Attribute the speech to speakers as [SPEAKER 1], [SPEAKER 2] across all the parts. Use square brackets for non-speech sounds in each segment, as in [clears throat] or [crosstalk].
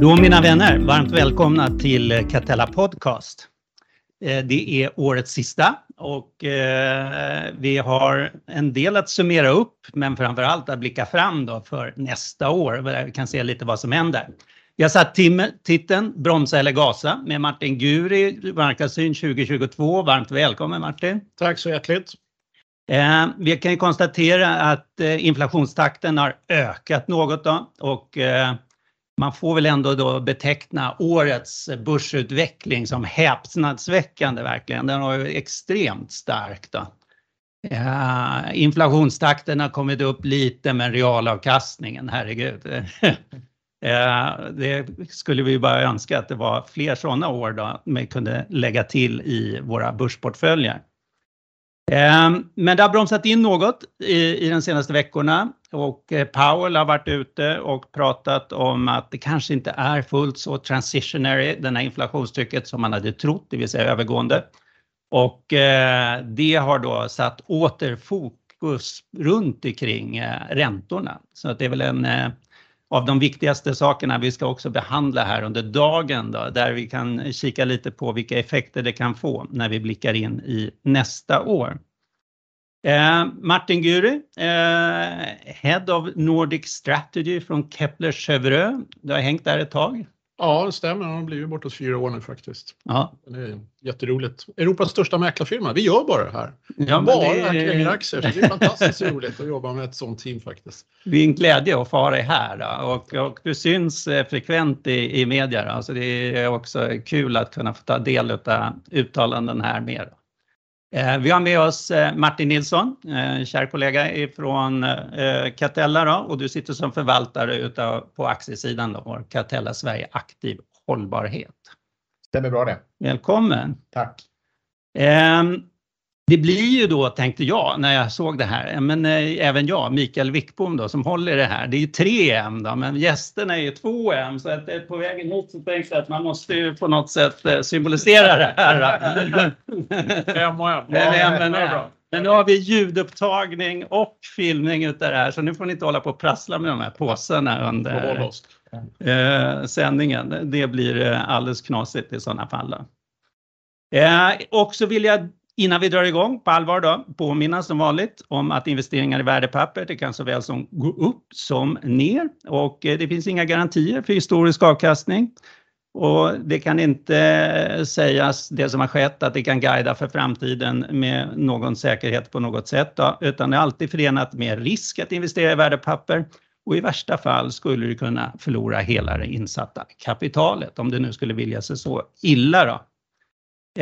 [SPEAKER 1] Då mina vänner, varmt välkomna till Catella Podcast. Eh, det är årets sista och eh, vi har en del att summera upp men framför allt att blicka fram då för nästa år där vi kan se lite vad som händer. Vi har satt titeln Bromsa eller gasa med Martin Guri, Marknadssyn 2022. Varmt välkommen Martin!
[SPEAKER 2] Tack så hjärtligt!
[SPEAKER 1] Eh, vi kan ju konstatera att inflationstakten har ökat något då och man får väl ändå då beteckna årets börsutveckling som häpnadsväckande verkligen. Den har ju extremt stark då. Inflationstakten har kommit upp lite men realavkastningen, herregud. [laughs] Det skulle vi bara önska att det var fler sådana år då vi kunde lägga till i våra börsportföljer. Ehm, men det har bromsat in något i de senaste veckorna och eh, Powell har varit ute och pratat om att det kanske inte är fullt så transitionary, det här inflationstrycket som man hade trott, det vill säga övergående. Och eh, det har då satt åter fokus runt omkring eh, räntorna. Så att det är väl en av de viktigaste sakerna vi ska också behandla här under dagen då, där vi kan kika lite på vilka effekter det kan få när vi blickar in i nästa år. Eh, Martin Guri, eh, Head of Nordic Strategy från Kepler-Chevreux, Du har hängt där ett tag.
[SPEAKER 2] Ja, det stämmer. Det har blivit bortåt fyra år nu faktiskt.
[SPEAKER 1] Ja.
[SPEAKER 2] Det är jätteroligt. Europas största mäklarfirma. Vi gör bara det här.
[SPEAKER 1] Ja,
[SPEAKER 2] bara
[SPEAKER 1] det...
[SPEAKER 2] kränger aktier. Så det är fantastiskt roligt att jobba med ett sånt team faktiskt.
[SPEAKER 1] Det är en glädje att få ha dig här och, och du syns frekvent i, i media. Då. Så det är också kul att kunna få ta del av uttalanden här med. Vi har med oss Martin Nilsson, kär kollega ifrån Catella då, och du sitter som förvaltare utav på aktiesidan då, Catella Sverige Aktiv Hållbarhet.
[SPEAKER 3] Stämmer bra det.
[SPEAKER 1] Välkommen!
[SPEAKER 3] Tack!
[SPEAKER 1] Det blir ju då, tänkte jag, när jag såg det här, men även jag, Mikael Wickbom då, som håller det här, det är ju 3M då, men gästerna är ju 2M, så att på vägen hit så tänkte jag att man måste ju på något sätt symbolisera det här. [laughs]
[SPEAKER 2] M och M.
[SPEAKER 1] Men nu har vi ljudupptagning och filmning utav det här, så nu får ni inte hålla på och prassla med de här påsarna under sändningen. Det blir alldeles knasigt i sådana fall. Och så vill jag, innan vi drar igång på allvar då, påminna som vanligt om att investeringar i värdepapper, det kan såväl som gå upp som ner och eh, det finns inga garantier för historisk avkastning. Och det kan inte eh, sägas, det som har skett, att det kan guida för framtiden med någon säkerhet på något sätt då, utan det är alltid förenat med risk att investera i värdepapper och i värsta fall skulle du kunna förlora hela det insatta kapitalet, om det nu skulle vilja sig så illa då.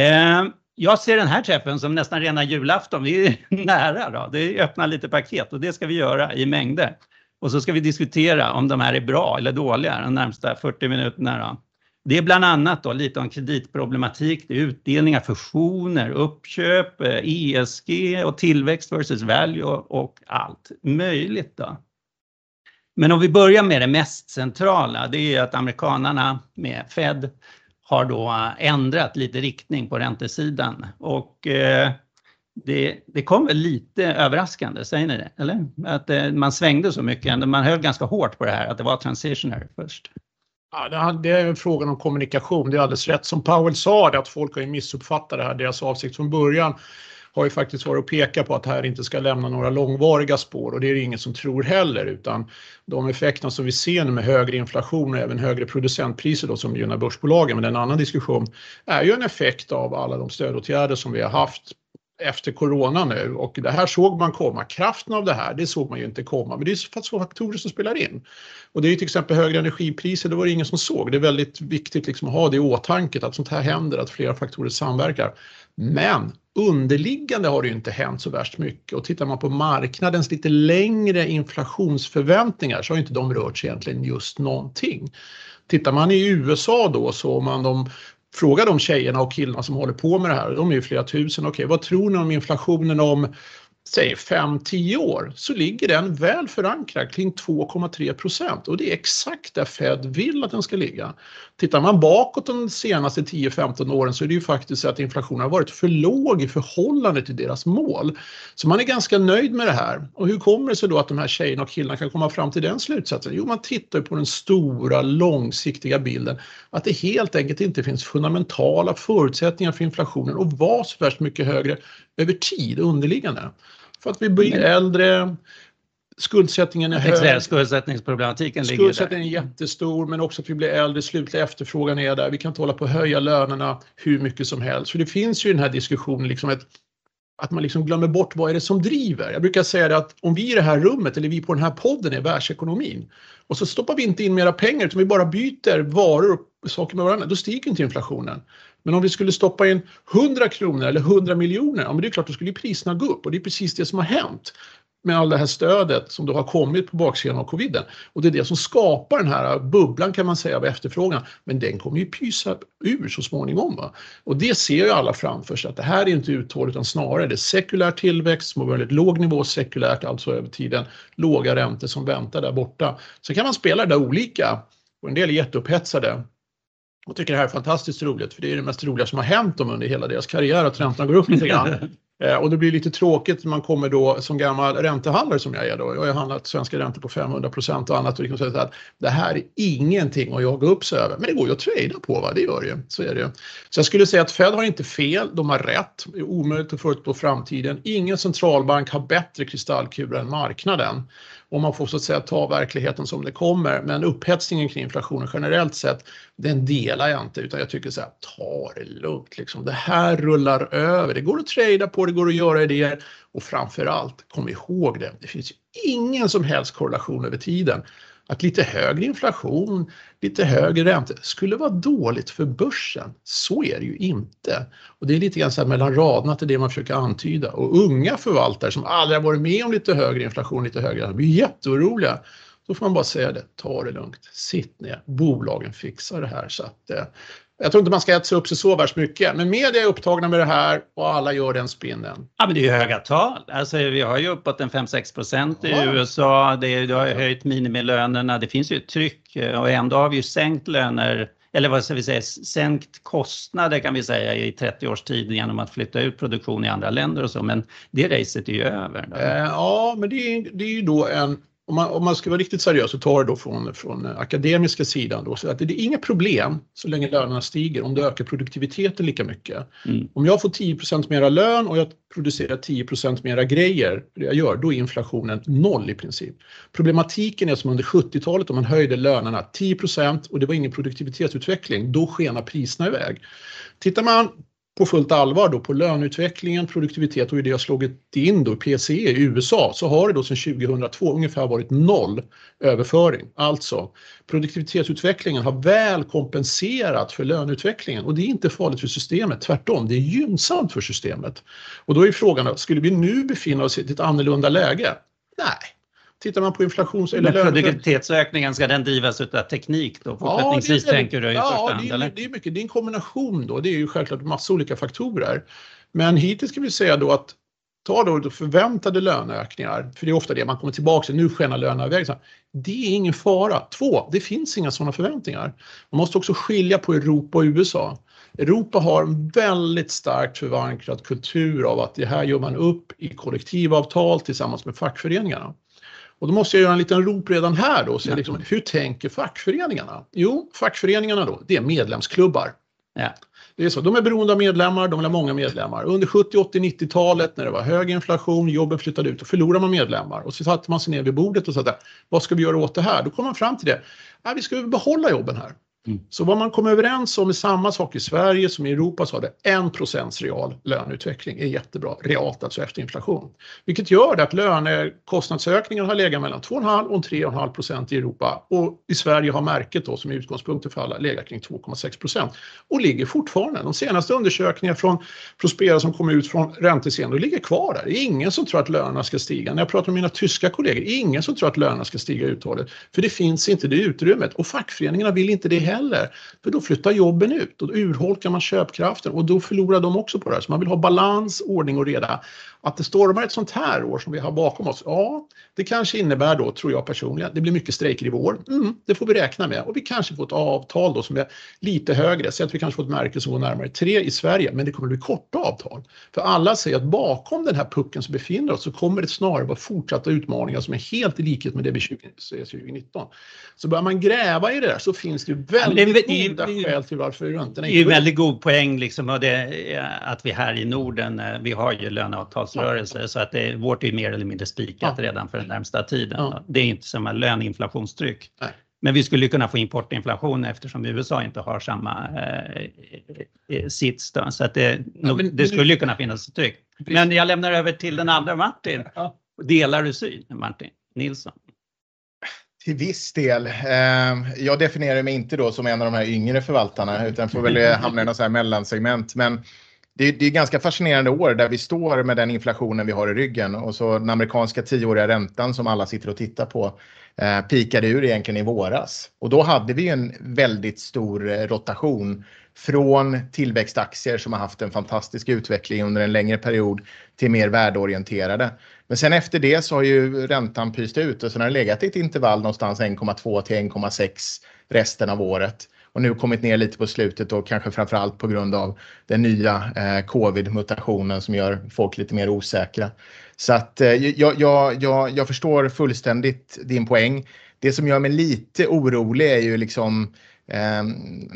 [SPEAKER 1] Eh, jag ser den här träffen som nästan rena julafton, vi är [laughs] nära då, det är öppna lite paket och det ska vi göra i mängder. Och så ska vi diskutera om de här är bra eller dåliga de närmsta 40 minuterna då. Det är bland annat då lite om kreditproblematik, det är utdelningar, fusioner, uppköp, eh, ESG och tillväxt versus value och allt möjligt då. Men om vi börjar med det mest centrala, det är att amerikanarna med Fed har då eh, ändrat lite riktning på räntesidan och eh, det kom väl lite överraskande, säger ni det? Eller? Att eh, man svängde så mycket, man höll ganska hårt på det här, att det var transitionary först.
[SPEAKER 2] Ja, det är en fråga om kommunikation. Det är alldeles rätt som Powell sa, det att folk har missuppfattat det här. Deras avsikt från början har ju faktiskt varit att peka på att det här inte ska lämna några långvariga spår och det är det ingen som tror heller utan de effekterna som vi ser nu med högre inflation och även högre producentpriser då som gynnar börsbolagen, men det är en annan diskussion, är ju en effekt av alla de stödåtgärder som vi har haft efter corona nu och det här såg man komma. Kraften av det här, det såg man ju inte komma, men det är så faktorer som spelar in. Och det är ju till exempel högre energipriser, det var det ingen som såg. Det är väldigt viktigt liksom att ha det i åtanke att sånt här händer, att flera faktorer samverkar. Men underliggande har det ju inte hänt så värst mycket och tittar man på marknadens lite längre inflationsförväntningar så har inte de rört sig egentligen just någonting. Tittar man i USA då så om man de frågar de tjejerna och killarna som håller på med det här, de är ju flera tusen, okej vad tror ni om inflationen om säg 5-10 år så ligger den väl förankrad kring 2,3 procent och det är exakt där Fed vill att den ska ligga. Tittar man bakåt de senaste 10-15 åren så är det ju faktiskt så att inflationen har varit för låg i förhållande till deras mål. Så man är ganska nöjd med det här. Och hur kommer det sig då att de här tjejerna och killarna kan komma fram till den slutsatsen? Jo, man tittar på den stora långsiktiga bilden att det helt enkelt inte finns fundamentala förutsättningar för inflationen att vara så värst mycket högre över tid underliggande. För att vi blir äldre, skuldsättningen är hög.
[SPEAKER 1] Skuldsättningsproblematiken ligger
[SPEAKER 2] Skuldsättningen är jättestor men också att vi blir äldre, slutliga efterfrågan är där. Vi kan inte hålla på att höja lönerna hur mycket som helst. För det finns ju i den här diskussionen liksom ett, att man liksom glömmer bort vad är det som driver. Jag brukar säga det att om vi i det här rummet eller vi på den här podden är världsekonomin och så stoppar vi inte in mera pengar utan vi bara byter varor och saker med varandra, då stiger inte inflationen. Men om vi skulle stoppa in 100 kronor eller 100 miljoner, ja men det är klart då skulle priserna gå upp och det är precis det som har hänt med all det här stödet som då har kommit på baksidan av coviden. Och det är det som skapar den här bubblan kan man säga av efterfrågan. Men den kommer ju pysa ur så småningom. Va? Och det ser ju alla framför sig att det här är inte uthålligt utan snarare det är sekulär tillväxt som har väldigt låg nivå sekulärt, alltså över tiden låga räntor som väntar där borta. Sen kan man spela det där olika och en del är jätteupphetsade och tycker det här är fantastiskt roligt för det är det mest roliga som har hänt dem under hela deras karriär att räntorna går upp lite grann. [laughs] Eh, och det blir lite tråkigt när man kommer då som gammal räntehandlare som jag är då. Jag har handlat svenska räntor på 500 procent och annat och liksom säga att det här är ingenting att jaga upp sig över. Men det går ju att trada på, va? det gör det ju. Så är det ju. Så jag skulle säga att Fed har inte fel, de har rätt. Det är omöjligt att förutspå framtiden. Ingen centralbank har bättre kristallkula än marknaden och man får så att säga ta verkligheten som det kommer. Men upphetsningen kring inflationen generellt sett, den delar jag inte utan jag tycker så här, ta det lugnt liksom. Det här rullar över. Det går att trada på, det går att göra idéer och framför allt, kom ihåg det, det finns ingen som helst korrelation över tiden att lite högre inflation, lite högre räntor skulle vara dåligt för börsen. Så är det ju inte. Och det är lite grann så här mellan raderna till det man försöker antyda. Och unga förvaltare som aldrig har varit med om lite högre inflation, lite högre räntor, blir jätteoroliga. Då får man bara säga det, ta det lugnt, sitt ner, bolagen fixar det här. Så att, eh, jag tror inte man ska äta upp sig så värst mycket, men media är upptagna med det här och alla gör den spinnen.
[SPEAKER 1] Ja, men det är ju höga tal. Alltså, vi har ju uppåt en 5-6 procent i ja. USA. Det, det har ju höjt minimilönerna. Det finns ju ett tryck och ändå har vi ju sänkt löner eller vad ska vi säga, sänkt kostnader kan vi säga i 30 års tid genom att flytta ut produktion i andra länder och så, men det racet är ju över.
[SPEAKER 2] Eh, ja, men det är, det är ju då en om man, om man ska vara riktigt seriös och ta det då från, från akademiska sidan då, så att det är inga problem så länge lönerna stiger om det ökar produktiviteten lika mycket. Mm. Om jag får 10% mera lön och jag producerar 10% mera grejer, det jag gör, då är inflationen noll i princip. Problematiken är som under 70-talet om man höjde lönerna 10% och det var ingen produktivitetsutveckling, då skenar priserna iväg. Tittar man på fullt allvar då på löneutvecklingen, produktivitet och hur det har slagit in då PCE i USA så har det då sedan 2002 ungefär varit noll överföring. Alltså produktivitetsutvecklingen har väl kompenserat för löneutvecklingen och det är inte farligt för systemet, tvärtom, det är gynnsamt för systemet. Och då är frågan, skulle vi nu befinna oss i ett annorlunda läge? Nej, Tittar man på inflations...
[SPEAKER 1] Eller Men produktivitetsökningen, ska den drivas av teknik då? Fortsättningsvis ja, tänker du i ja, första hand?
[SPEAKER 2] Ja, det, det är mycket. Det är en kombination då. Det är ju självklart massa olika faktorer. Men hittills ska vi säga då att ta då förväntade löneökningar, för det är ofta det man kommer tillbaka till, nu skenar lönerna iväg. Det är ingen fara. Två, det finns inga sådana förväntningar. Man måste också skilja på Europa och USA. Europa har en väldigt starkt förankrad kultur av att det här gör man upp i kollektivavtal tillsammans med fackföreningarna. Och då måste jag göra en liten rop redan här då. Så liksom, hur tänker fackföreningarna? Jo, fackföreningarna då, det är medlemsklubbar. Ja. Det är så, de är beroende av medlemmar, de vill ha många medlemmar. Under 70, 80, 90-talet när det var hög inflation, jobben flyttade ut, och förlorade man medlemmar. Och så satte man sig ner vid bordet och sa, vad ska vi göra åt det här? Då kom man fram till det, ja, vi ska behålla jobben här. Mm. Så vad man kom överens om är samma sak i Sverige som i Europa så har det 1 real löneutveckling är jättebra, realt alltså efter inflation. Vilket gör att lönekostnadsökningen har legat mellan 2,5 och 3,5 procent i Europa och i Sverige har märket då som är utgångspunkten för alla legat kring 2,6 procent och ligger fortfarande. De senaste undersökningarna från Prospera som kom ut från räntescenen ligger kvar där. Det är ingen som tror att lönerna ska stiga. När jag pratar med mina tyska kollegor, ingen som tror att lönerna ska stiga uthålligt. För det finns inte det utrymmet och fackföreningarna vill inte det heller heller. För då flyttar jobben ut och då urholkar man köpkraften och då förlorar de också på det här. Så man vill ha balans, ordning och reda. Att det stormar ett sånt här år som vi har bakom oss, ja, det kanske innebär då, tror jag personligen, det blir mycket strejker i vår. Mm, det får vi räkna med och vi kanske får ett avtal då som är lite högre. Så att vi kanske får ett märke som går närmare tre i Sverige, men det kommer bli korta avtal. För alla säger att bakom den här pucken som befinner oss så kommer det snarare vara fortsatta utmaningar som är helt i likhet med det vi ser 2019. Så börjar man gräva i det där så finns det ju väldigt ja, goda skäl till varför räntorna
[SPEAKER 1] inte... Det är väldigt god poäng liksom det, att vi här i Norden, eh, vi har ju löneavtalsrörelse ja. så att det, vårt är mer eller mindre spikat ja. redan för den närmsta tiden. Det är inte som en löneinflationstryck. Nej. Men vi skulle kunna få importinflation eftersom USA inte har samma eh, eh sits. Då. Så att det, ja, men, det skulle ju kunna finnas ett tryck. Men jag lämnar över till den andra Martin. Ja. Delar du syn, Martin Nilsson?
[SPEAKER 3] Till viss del. Ehm, jag definierar mig inte då som en av de här yngre förvaltarna utan får väl hamna i något så här mellansegment. Men det, det är ganska fascinerande år där vi står med den inflationen vi har i ryggen och så den amerikanska tioåriga räntan som alla sitter och tittar på eh, pikade ur egentligen i våras. Och då hade vi en väldigt stor eh, rotation från tillväxtaktier som har haft en fantastisk utveckling under en längre period till mer värdeorienterade. Men sen efter det så har ju räntan pyst ut och sen har det legat i ett intervall någonstans 1,2 till 1,6 resten av året och nu kommit ner lite på slutet och kanske framförallt på grund av den nya eh, covid-mutationen som gör folk lite mer osäkra. Så att eh, jag, jag, jag, jag förstår fullständigt din poäng. Det som gör mig lite orolig är ju liksom eh,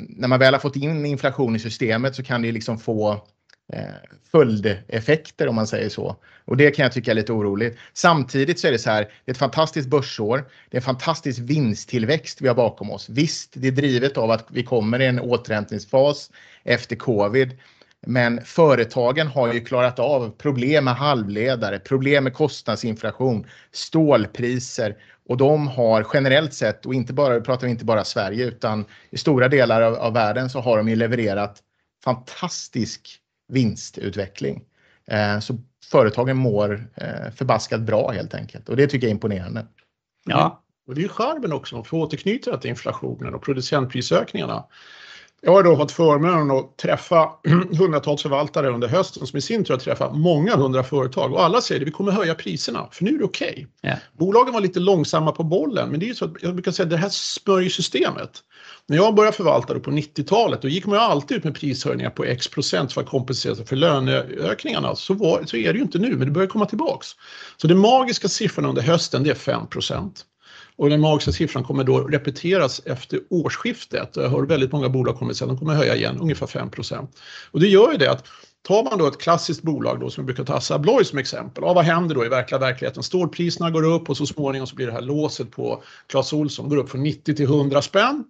[SPEAKER 3] när man väl har fått in inflation i systemet så kan det liksom få Eh, följdeffekter om man säger så. Och det kan jag tycka är lite oroligt. Samtidigt så är det så här, det är ett fantastiskt börsår. Det är en fantastisk vinsttillväxt vi har bakom oss. Visst, det är drivet av att vi kommer i en återhämtningsfas efter covid. Men företagen har ju klarat av problem med halvledare, problem med kostnadsinflation, stålpriser och de har generellt sett, och inte bara, pratar vi inte bara Sverige utan i stora delar av, av världen så har de ju levererat fantastisk vinstutveckling. Eh, så företagen mår eh, förbaskat bra helt enkelt och det tycker jag är imponerande.
[SPEAKER 2] Ja. Och det är ju charmen också, för återknyta till inflationen och producentprisökningarna. Jag har då fått förmånen att träffa [clears throat] hundratals förvaltare under hösten som i sin tur har träffat många hundra företag och alla säger att vi kommer höja priserna för nu är det okej. Okay. Yeah. Bolagen var lite långsamma på bollen men det är ju så att jag brukar säga att det här smörjsystemet. När jag började förvalta det på 90-talet då gick man ju alltid ut med prishöjningar på x procent för att kompensera sig för löneökningarna. Så, var, så är det ju inte nu men det börjar komma tillbaks. Så den magiska siffran under hösten det är 5 procent. Och den magiska siffran kommer då repeteras efter årsskiftet. Jag hör väldigt många bolag kommer säga att de kommer höja igen ungefär 5% Och det gör ju det att Tar man då ett klassiskt bolag då som vi brukar ta Assa Abloy som exempel, ja, vad händer då i verkliga verkligheten? Stålpriserna går upp och så småningom så blir det här låset på Clas Ohlson går upp från 90 till 100 spänn.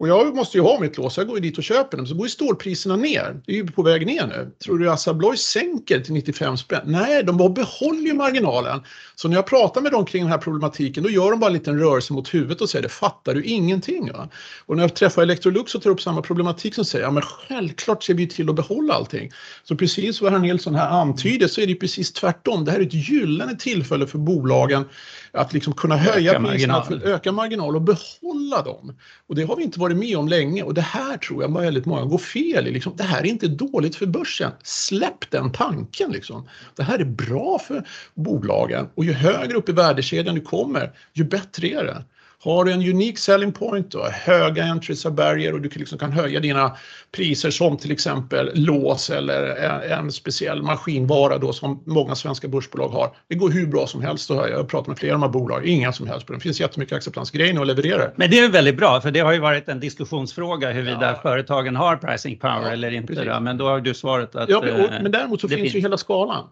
[SPEAKER 2] Och jag måste ju ha mitt lås, jag går ju dit och köper dem. Så går ju stålpriserna ner. Det är ju på väg ner nu. Tror du Assa Abloy sänker till 95 spänn? Nej, de bara behåller ju marginalen. Så när jag pratar med dem kring den här problematiken, då gör de bara en liten rörelse mot huvudet och säger det fattar du ingenting. Va? Och när jag träffar Electrolux och tar upp samma problematik som säger ja men självklart ser vi till att behålla allting. Så precis vad herr Nilsson här antyder så är det precis tvärtom. Det här är ett gyllene tillfälle för bolagen att liksom kunna höja öka priserna, marginal. öka marginal och behålla dem. Och det har vi inte varit med om länge och det här tror jag väldigt många går fel i. Liksom, det här är inte dåligt för börsen. Släpp den tanken. Liksom. Det här är bra för bolagen och ju högre upp i värdekedjan du kommer, ju bättre är det. Har du en unik selling point och höga entries och barrier och du liksom kan höja dina priser som till exempel lås eller en speciell maskinvara då som många svenska börsbolag har. Det går hur bra som helst att höja. Jag pratar med flera av de här bolagen, inga som helst på Det finns jättemycket acceptans. Grejen att leverera.
[SPEAKER 1] Men det är väldigt bra för det har ju varit en diskussionsfråga huruvida ja. företagen har pricing power ja, eller inte. Då. Men då har du svaret att...
[SPEAKER 2] Ja, men, och, men däremot så finns, finns ju hela skalan.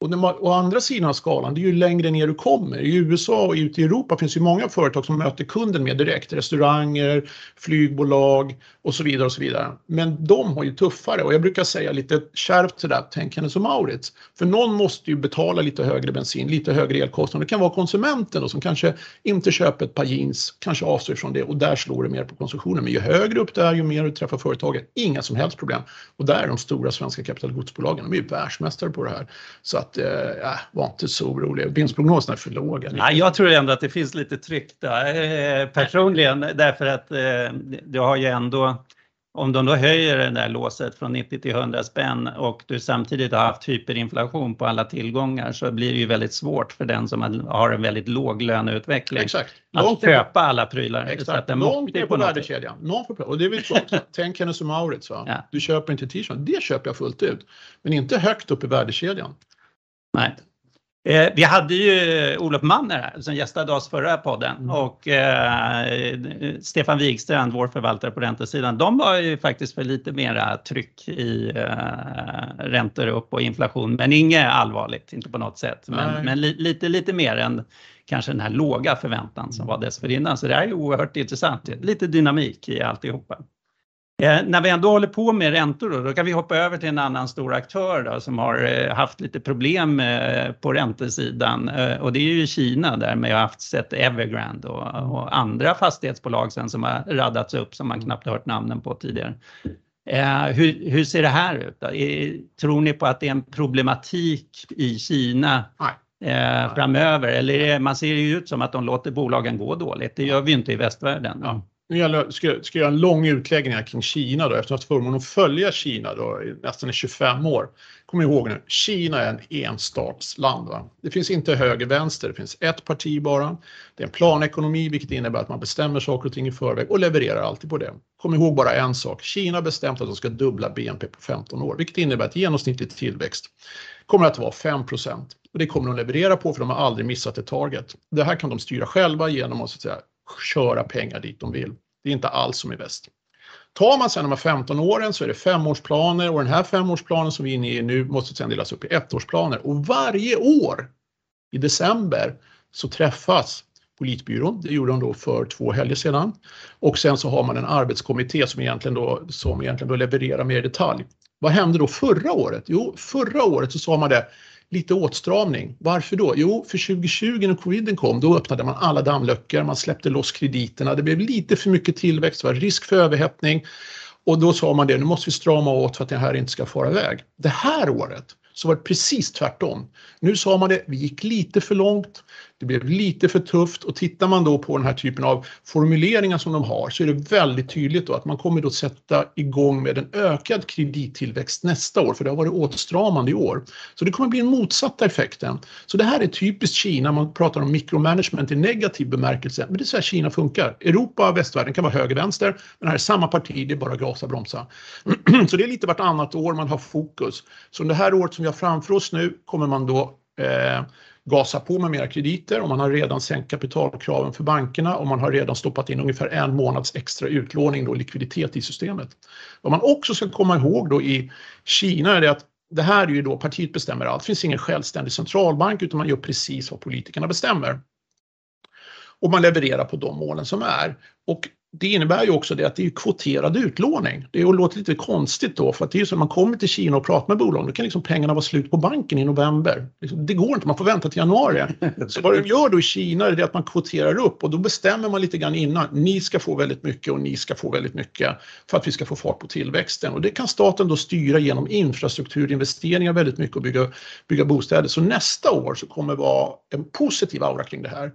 [SPEAKER 2] Och den, å andra sidan av skalan, det är ju längre ner du kommer. I USA och ute i Europa finns ju många företag som möter kunden mer direkt. Restauranger, flygbolag och så vidare och så vidare. Men de har ju tuffare och jag brukar säga lite kärvt sådär, tänk henne som Maurits. För någon måste ju betala lite högre bensin, lite högre elkostnader. Det kan vara konsumenten då, som kanske inte köper ett par jeans, kanske avstår från det och där slår det mer på konsumtionen. Men ju högre upp det är, ju mer du träffar företaget, inga som helst problem. Och där är de stora svenska kapitalgodsbolagen, de är ju världsmästare på det här. Så att eh, var inte så orolig. Vinstprognoserna är för låga.
[SPEAKER 1] Nej, jag tror ändå att det finns lite tryck där eh, personligen därför att eh, du har ju ändå om de då höjer det där låset från 90 till 100 spänn och du samtidigt har haft hyperinflation på alla tillgångar så blir det ju väldigt svårt för den som har en väldigt låg löneutveckling
[SPEAKER 2] Exakt.
[SPEAKER 1] att köpa alla prylar.
[SPEAKER 2] Exakt. Långt ner på värdekedjan. Någon får, och det vill också. Tänk Hennes och Mauritz. Va? Ja. Du köper inte t-shirten. Det köper jag fullt ut. Men inte högt upp i värdekedjan.
[SPEAKER 1] Nej. Eh, vi hade ju Olof Manner här som gästade oss förra podden mm. och eh, Stefan Wigstrand, vår förvaltare på räntesidan, de var ju faktiskt för lite mera tryck i eh, räntor upp och inflation, men inget allvarligt, inte på något sätt, men, men li, lite, lite mer än kanske den här låga förväntan som var dessförinnan. Så det här är oerhört intressant, lite dynamik i alltihopa. Eh, när vi ändå håller på med räntor då, då kan vi hoppa över till en annan stor aktör då, som har eh, haft lite problem eh, på räntesidan och det är ju Kina där man har haft sett Evergrande och, och, andra fastighetsbolag sen som har raddats upp som man knappt hört namnen på tidigare. Hur, hur, ser det här ut? Då? tror ni på att det är en problematik i Kina framöver eller är, man ser ju ut som att de låter bolagen gå dåligt. Det gör vi inte i västvärlden.
[SPEAKER 2] Ja. Nu gäller, ska, ska jag göra en lång utläggning här kring Kina då, efter att ha haft förmånen att följa Kina då, i nästan 25 år. Kom ihåg nu, Kina är en enstatsland. Va? Det finns inte höger vänster, det finns ett parti bara. Det är en planekonomi, vilket innebär att man bestämmer saker och ting i förväg och levererar alltid på det. Kom ihåg bara en sak, Kina har bestämt att de ska dubbla BNP på 15 år, vilket innebär att genomsnittlig tillväxt kommer att vara 5 och det kommer de leverera på för de har aldrig missat ett target. Det här kan de styra själva genom att, så att säga, köra pengar dit de vill. Det är inte alls som i väst. Tar man sedan de här 15 åren så är det femårsplaner och den här femårsplanen som vi är inne i nu måste sedan delas upp i ettårsplaner och varje år i december så träffas politbyrån, det gjorde de då för två helger sedan. Och sen så har man en arbetskommitté som egentligen då, som egentligen då levererar mer detalj. Vad hände då förra året? Jo, förra året så sa man det, lite åtstramning. Varför då? Jo, för 2020 när coviden kom, då öppnade man alla dammluckor, man släppte loss krediterna, det blev lite för mycket tillväxt, det var risk för överhettning och då sa man det, nu måste vi strama åt för att det här inte ska fara iväg. Det här året så var det precis tvärtom. Nu sa man det, vi gick lite för långt, det blev lite för tufft och tittar man då på den här typen av formuleringar som de har så är det väldigt tydligt då att man kommer då sätta igång med en ökad kredittillväxt nästa år för det har varit åtstramande i år. Så det kommer bli den motsatta effekten. Så det här är typiskt Kina, man pratar om micromanagement i negativ bemärkelse, men det är så här Kina funkar. Europa och västvärlden kan vara höger-vänster, men det här är samma parti, det är bara gasa bromsa. [clears throat] så det är lite vartannat år man har fokus. Så det här året som vi har framför oss nu kommer man då eh, gasa på med mera krediter och man har redan sänkt kapitalkraven för bankerna och man har redan stoppat in ungefär en månads extra utlåning och likviditet i systemet. Vad man också ska komma ihåg då i Kina är det att det här är ju då partiet bestämmer allt. Det finns ingen självständig centralbank utan man gör precis vad politikerna bestämmer. Och man levererar på de målen som är. Och det innebär ju också det att det är kvoterad utlåning. Det låter lite konstigt då för att det är ju så att man kommer till Kina och pratar med bolagen, då kan liksom pengarna vara slut på banken i november. Liksom, det går inte, man får vänta till januari. [laughs] Så vad de gör då i Kina är det att man kvoterar upp och då bestämmer man lite grann innan, ni ska få väldigt mycket och ni ska få väldigt mycket för att vi ska få fart på tillväxten. Och det kan staten då styra genom infrastrukturinvesteringar väldigt mycket och bygga, bygga bostäder. Så nästa år så kommer det vara en positiv aura kring det här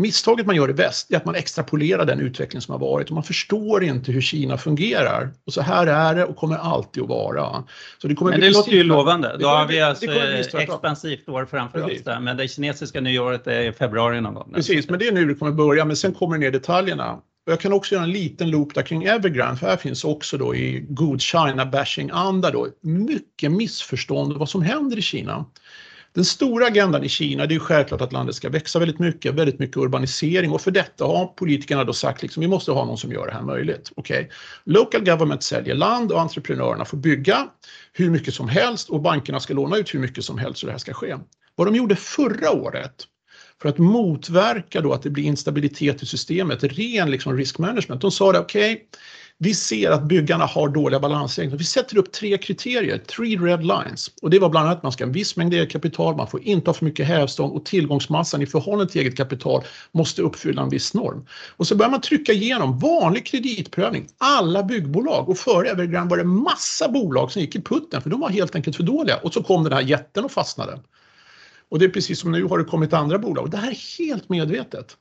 [SPEAKER 2] misstaget man gör i väst är att man extrapolerar den utveckling som har varit och man förstår inte hur Kina fungerar. Och så här är det och kommer alltid att vara.
[SPEAKER 1] Så det kommer men det låter ju lovande. Då har vi alltså ett expansivt år framför Precis. oss där. Men det kinesiska nyåret är i februari någon gång.
[SPEAKER 2] Precis, men det är nu det kommer börja. Men sen kommer ner detaljerna. Och jag kan också göra en liten loop där kring Evergrande, för här finns också då i god China-bashing-anda då mycket missförstånd vad som händer i Kina. Den stora agendan i Kina det är självklart att landet ska växa väldigt mycket, väldigt mycket urbanisering och för detta har politikerna då sagt liksom vi måste ha någon som gör det här möjligt. Okay. Local government säljer land och entreprenörerna får bygga hur mycket som helst och bankerna ska låna ut hur mycket som helst så det här ska ske. Vad de gjorde förra året för att motverka då att det blir instabilitet i systemet, ren liksom riskmanagement, de sa det okej, okay, vi ser att byggarna har dåliga balansräkningar. Vi sätter upp tre kriterier, three red lines. Och det var bland annat att man ska ha en viss mängd eget kapital, man får inte ha för mycket hävstång och tillgångsmassan i förhållande till eget kapital måste uppfylla en viss norm. Och så börjar man trycka igenom vanlig kreditprövning, alla byggbolag och före Evergrande var det massa bolag som gick i putten för de var helt enkelt för dåliga. Och så kom den här jätten och fastnade. Och det är precis som nu har det kommit andra bolag. Det här är helt medvetet.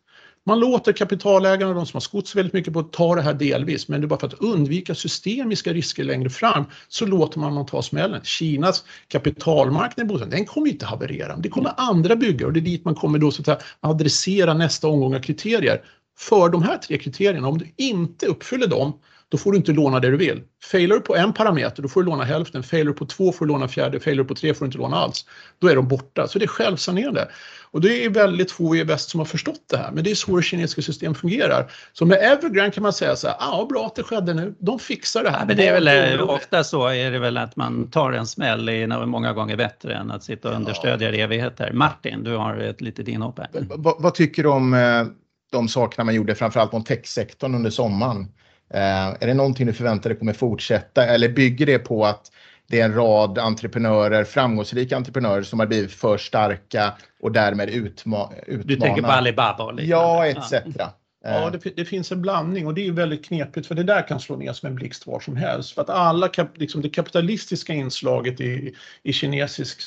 [SPEAKER 2] Man låter kapitalägarna, de som har skott väldigt mycket på att ta det här delvis, men det är bara för att undvika systemiska risker längre fram så låter man dem ta smällen. Kinas kapitalmarknad, den kommer inte haverera. Det kommer andra bygga och det är dit man kommer då så att säga, adressera nästa omgång av kriterier. För de här tre kriterierna, om du inte uppfyller dem, då får du inte låna det du vill. Failar du på en parameter, då får du låna hälften. Failar du på två får du låna fjärde. Failar du på tre får du inte låna alls. Då är de borta. Så det är självsanerande. Och det är väldigt få i väst som har förstått det här. Men det är så det kinesiska system fungerar. Så med Evergrande kan man säga så här, ja ah, bra att det skedde nu. De fixar det här. Ja,
[SPEAKER 1] men det är väl eh, ofta så är det väl att man tar en smäll är många gånger bättre än att sitta och understödja ja. evigheter. Martin, du har ett litet inhopp här.
[SPEAKER 3] Vad tycker du om eh, de sakerna man gjorde framförallt på techsektorn under sommaren? Eh, är det någonting du förväntar dig kommer fortsätta eller bygger det på att det är en rad entreprenörer, framgångsrika entreprenörer som har blivit för starka och därmed utma utmanar?
[SPEAKER 1] Du tänker på Alibaba och
[SPEAKER 3] liknande? Ja, etc.
[SPEAKER 2] Ja. Ja, eh. det, det, finns en blandning och det är väldigt knepigt för det där kan slå ner som en blixt var som helst. För att alla, kap, liksom det kapitalistiska inslaget i, i kinesisk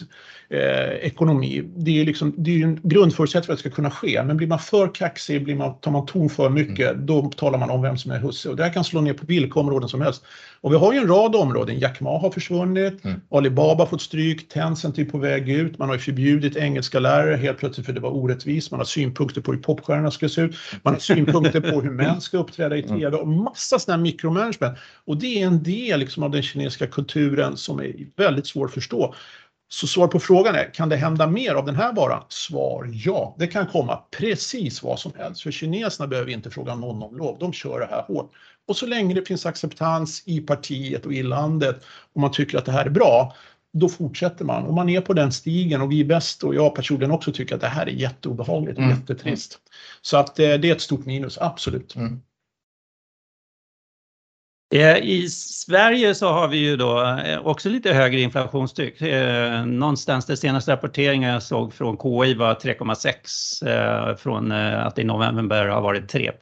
[SPEAKER 2] eh, ekonomi, det är, liksom, det är en grundförutsättning för att det ska kunna ske. Men blir man för kaxig, blir man, tar man ton för mycket, mm. då talar man om vem som är husse. Och det här kan slå ner på vilka områden som helst. Och vi har ju en rad områden. Jack Ma har försvunnit, mm. Alibaba har fått stryk, Tencent är på väg ut, man har ju förbjudit engelska lärare helt plötsligt för det var orättvist, man har synpunkter på hur popstjärnorna ska se ut, man har [laughs] synpunkter på hur män ska uppträda i mm. TV och massa sådana mikromanagement. Och det är en del liksom av den kinesiska kulturen som är väldigt svår att förstå. Så svar på frågan är, kan det hända mer av den här varan? Svar ja, det kan komma precis vad som helst. För kineserna behöver inte fråga någon om lov, de kör det här hårt. Och så länge det finns acceptans i partiet och i landet och man tycker att det här är bra, då fortsätter man. Och man är på den stigen och vi är bäst och jag personligen också tycker att det här är jätteobehagligt och mm. jättetrist. Så att eh, det är ett stort minus, absolut. Mm.
[SPEAKER 1] Eh, I Sverige så har vi ju då eh, också lite högre inflationstryck. Någonstans den senaste rapporteringen jag såg från KI var 3,6 från att i november har varit 3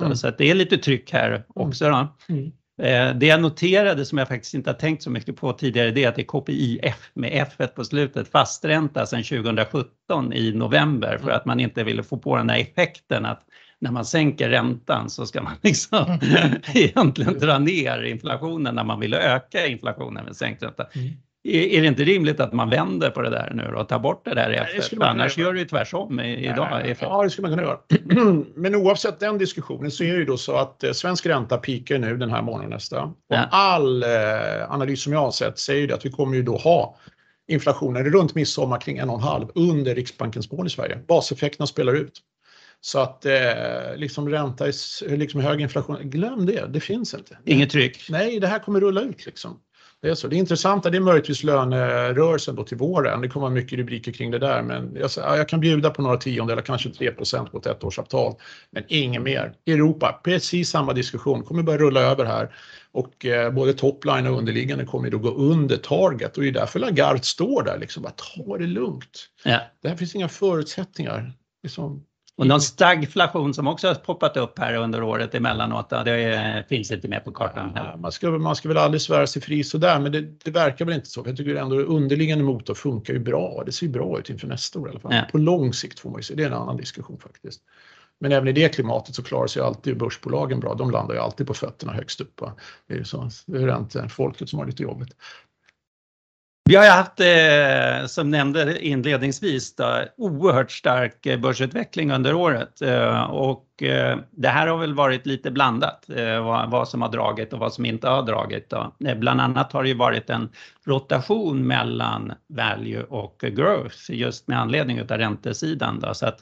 [SPEAKER 1] Mm. Så det är lite tryck här också. Då. Mm. Eh, det jag noterade som jag faktiskt inte har tänkt så mycket på tidigare det är att det är KPIF med F på slutet, fastränta sedan 2017 i november för att man inte ville få på den här effekten att när man sänker räntan så ska man [laughs] liksom egentligen dra ner inflationen när man vill öka inflationen med sänkt ränta. Mm. Är det inte rimligt att man vänder på det där nu och tar bort det där efter? Annars gör det ju tvärsom idag.
[SPEAKER 2] Ja, det skulle man kunna göra. [clears throat] Men oavsett den diskussionen så är det ju då så att eh, svensk ränta pikar nu den här månaden nästa. Och ja. all eh, analys som jag har sett säger ju att vi kommer ju då ha inflationen runt midsommar kring 1,5 under Riksbankens mål i Sverige. Baseffekterna spelar ut. Så att eh, liksom ränta, liksom hög inflation, glöm det, det finns inte.
[SPEAKER 1] Inget tryck?
[SPEAKER 2] Nej, det här kommer rulla ut liksom. Det är så. Det intressanta det är möjligtvis lönerörelsen då till våren. Det kommer vara mycket rubriker kring det där. Men jag, jag kan bjuda på några tiondelar, kanske 3% på ett ettårsavtal. Men inget mer. Europa, precis samma diskussion. kommer börja rulla över här. Och eh, både topline och underliggande kommer då gå under target. Och det är därför Lagarde står där. Liksom, bara, ta det lugnt. Ja. Det här finns inga förutsättningar. Liksom,
[SPEAKER 1] och någon stagflation som också har poppat upp här under året emellanåt, det finns inte med på kartan.
[SPEAKER 2] Ja, man, ska, man ska väl aldrig svära sig fri sådär, men det, det verkar väl inte så. Jag tycker ändå underliggande motor funkar ju bra. Det ser ju bra ut inför nästa år i alla fall. Ja. På lång sikt får man ju se, det är en annan diskussion faktiskt. Men även i det klimatet så klarar sig alltid börsbolagen bra. De landar ju alltid på fötterna högst upp. Det är ju så. Det är inte folket som har lite jobbigt.
[SPEAKER 1] Vi har haft, eh, som nämnde inledningsvis, då, oerhört stark eh, börsutveckling under året eh, och eh, det här har väl varit lite blandat, eh, vad, vad, som har dragit och vad som inte har dragit. Då. Eh, bland annat har det ju varit en rotation mellan value och growth just med anledning av räntesidan. Då, så att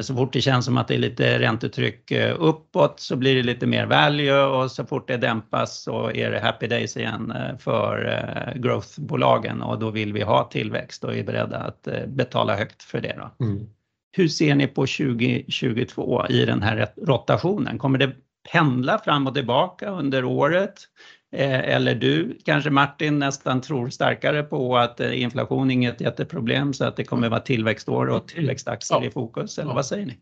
[SPEAKER 1] så fort det känns som att det är lite räntetryck eh, uppåt så blir det lite mer value och så fort det dämpas så är det happy days igen eh, för growthbolagen och då vill vi ha tillväxt och är beredda att betala högt för det. Då. Mm. Hur ser ni på 2022 i den här rotationen? Kommer det pendla fram och tillbaka under året. Eller du kanske Martin nästan tror starkare på att inflation är inget jätteproblem så att det kommer vara tillväxtår och tillväxtaktier i fokus. Eller vad säger ni?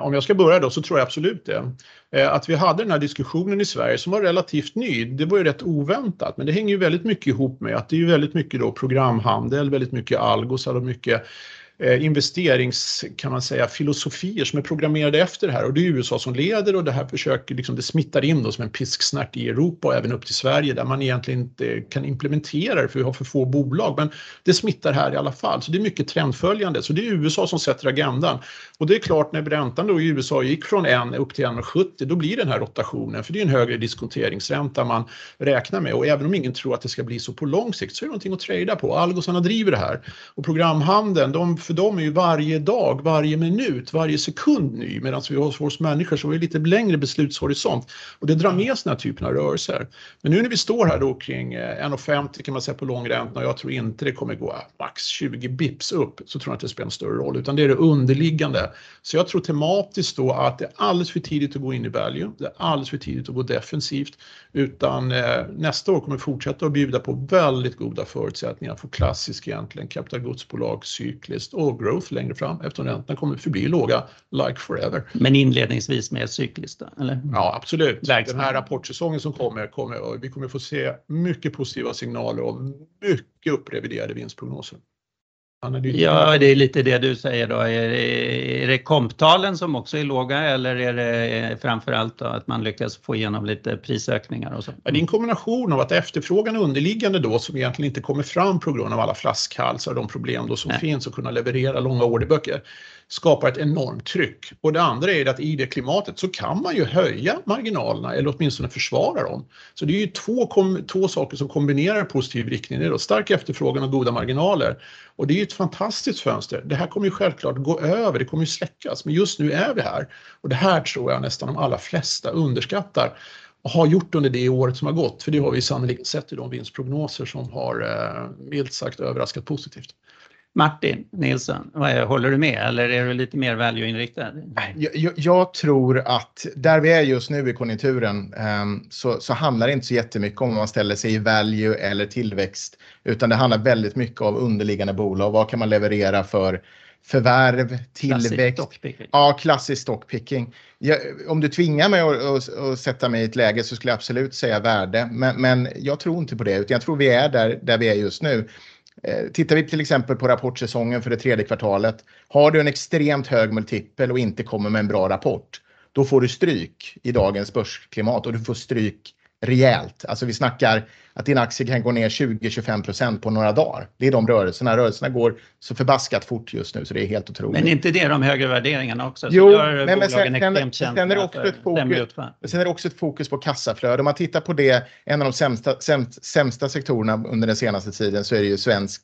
[SPEAKER 2] Om jag ska börja då så tror jag absolut det. Att vi hade den här diskussionen i Sverige som var relativt ny, det var ju rätt oväntat, men det hänger ju väldigt mycket ihop med att det är ju väldigt mycket då programhandel, väldigt mycket algosar och mycket Eh, investerings kan man säga filosofier som är programmerade efter det här. Och det är USA som leder och det här försöker liksom det smittar in då som en pisksnärt i Europa och även upp till Sverige där man egentligen inte kan implementera det för vi har för få bolag. Men det smittar här i alla fall. Så det är mycket trendföljande. Så det är USA som sätter agendan. Och det är klart när räntan då i USA gick från 1 upp till 1,70 då blir den här rotationen. För det är en högre diskonteringsränta man räknar med. Och även om ingen tror att det ska bli så på lång sikt så är det någonting att trada på. Algosarna driver det här. Och programhandeln de för dem är ju varje dag, varje minut, varje sekund ny medan vi hos oss människor så har vi lite längre beslutshorisont och det drar med sig den här typen av rörelser. Men nu när vi står här då kring eh, 1,50 kan man säga på långräntan och jag tror inte det kommer gå eh, max 20 bips upp så tror jag inte det spelar en större roll utan det är det underliggande. Så jag tror tematiskt då att det är alldeles för tidigt att gå in i value, det är alldeles för tidigt att gå defensivt utan eh, nästa år kommer vi fortsätta att bjuda på väldigt goda förutsättningar för klassisk egentligen kapitalgodsbolag cykliskt och growth längre fram eftersom räntorna kommer förbli låga like forever.
[SPEAKER 1] Men inledningsvis mer cykliskt eller?
[SPEAKER 2] Ja, absolut. Den här rapportsäsongen som kommer, kommer vi kommer få se mycket positiva signaler och mycket uppreviderade vinstprognoser.
[SPEAKER 1] Ja, det är lite det du säger då. Är det komptalen som också är låga eller är det framför allt då att man lyckas få igenom lite prisökningar och så?
[SPEAKER 2] Det är en kombination av att efterfrågan underliggande då som egentligen inte kommer fram på grund av alla flaskhalsar och de problem då som Nej. finns och kunna leverera långa orderböcker skapar ett enormt tryck. Och det andra är att i det klimatet så kan man ju höja marginalerna eller åtminstone försvara dem. Så det är ju två, två saker som kombinerar positiv riktning. Det är då stark efterfrågan och goda marginaler. Och det är ju ett fantastiskt fönster. Det här kommer ju självklart gå över, det kommer ju släckas, men just nu är vi här. Och det här tror jag nästan de allra flesta underskattar och har gjort under det året som har gått, för det har vi sannolikt sett i de vinstprognoser som har eh, milt sagt överraskat positivt.
[SPEAKER 1] Martin Nilsson, håller du med eller är du lite mer value-inriktad?
[SPEAKER 3] Jag, jag, tror att där vi är just nu i konjunkturen så, så handlar det inte så jättemycket om man ställer sig i value eller tillväxt, utan det handlar väldigt mycket om underliggande bolag. Vad kan man leverera för förvärv, tillväxt?
[SPEAKER 1] Klassisk
[SPEAKER 3] ja, klassisk stockpicking. Jag, om du tvingar mig att, att, att, sätta mig i ett läge så skulle jag absolut säga värde, men, men jag tror inte på det, utan jag tror vi är där, där vi är just nu. Eh, tittar vi till exempel på rapportsäsongen för det tredje kvartalet. Har du en extremt hög multipel och inte kommer med en bra rapport, då får du stryk i dagens börsklimat och du får stryk rejält. Alltså vi snackar att din aktie kan gå ner 20-25% på några dagar. Det är de rörelserna. Rörelserna går så förbaskat fort just nu så det är helt otroligt.
[SPEAKER 1] Men inte det de högre värderingarna också?
[SPEAKER 3] Jo, men, men sen, sen, sen, är det också ett fokus, sen är det också ett fokus på kassaflöde. Om man tittar på det, en av de sämsta, sämst, sämsta sektorerna under den senaste tiden så är det ju svensk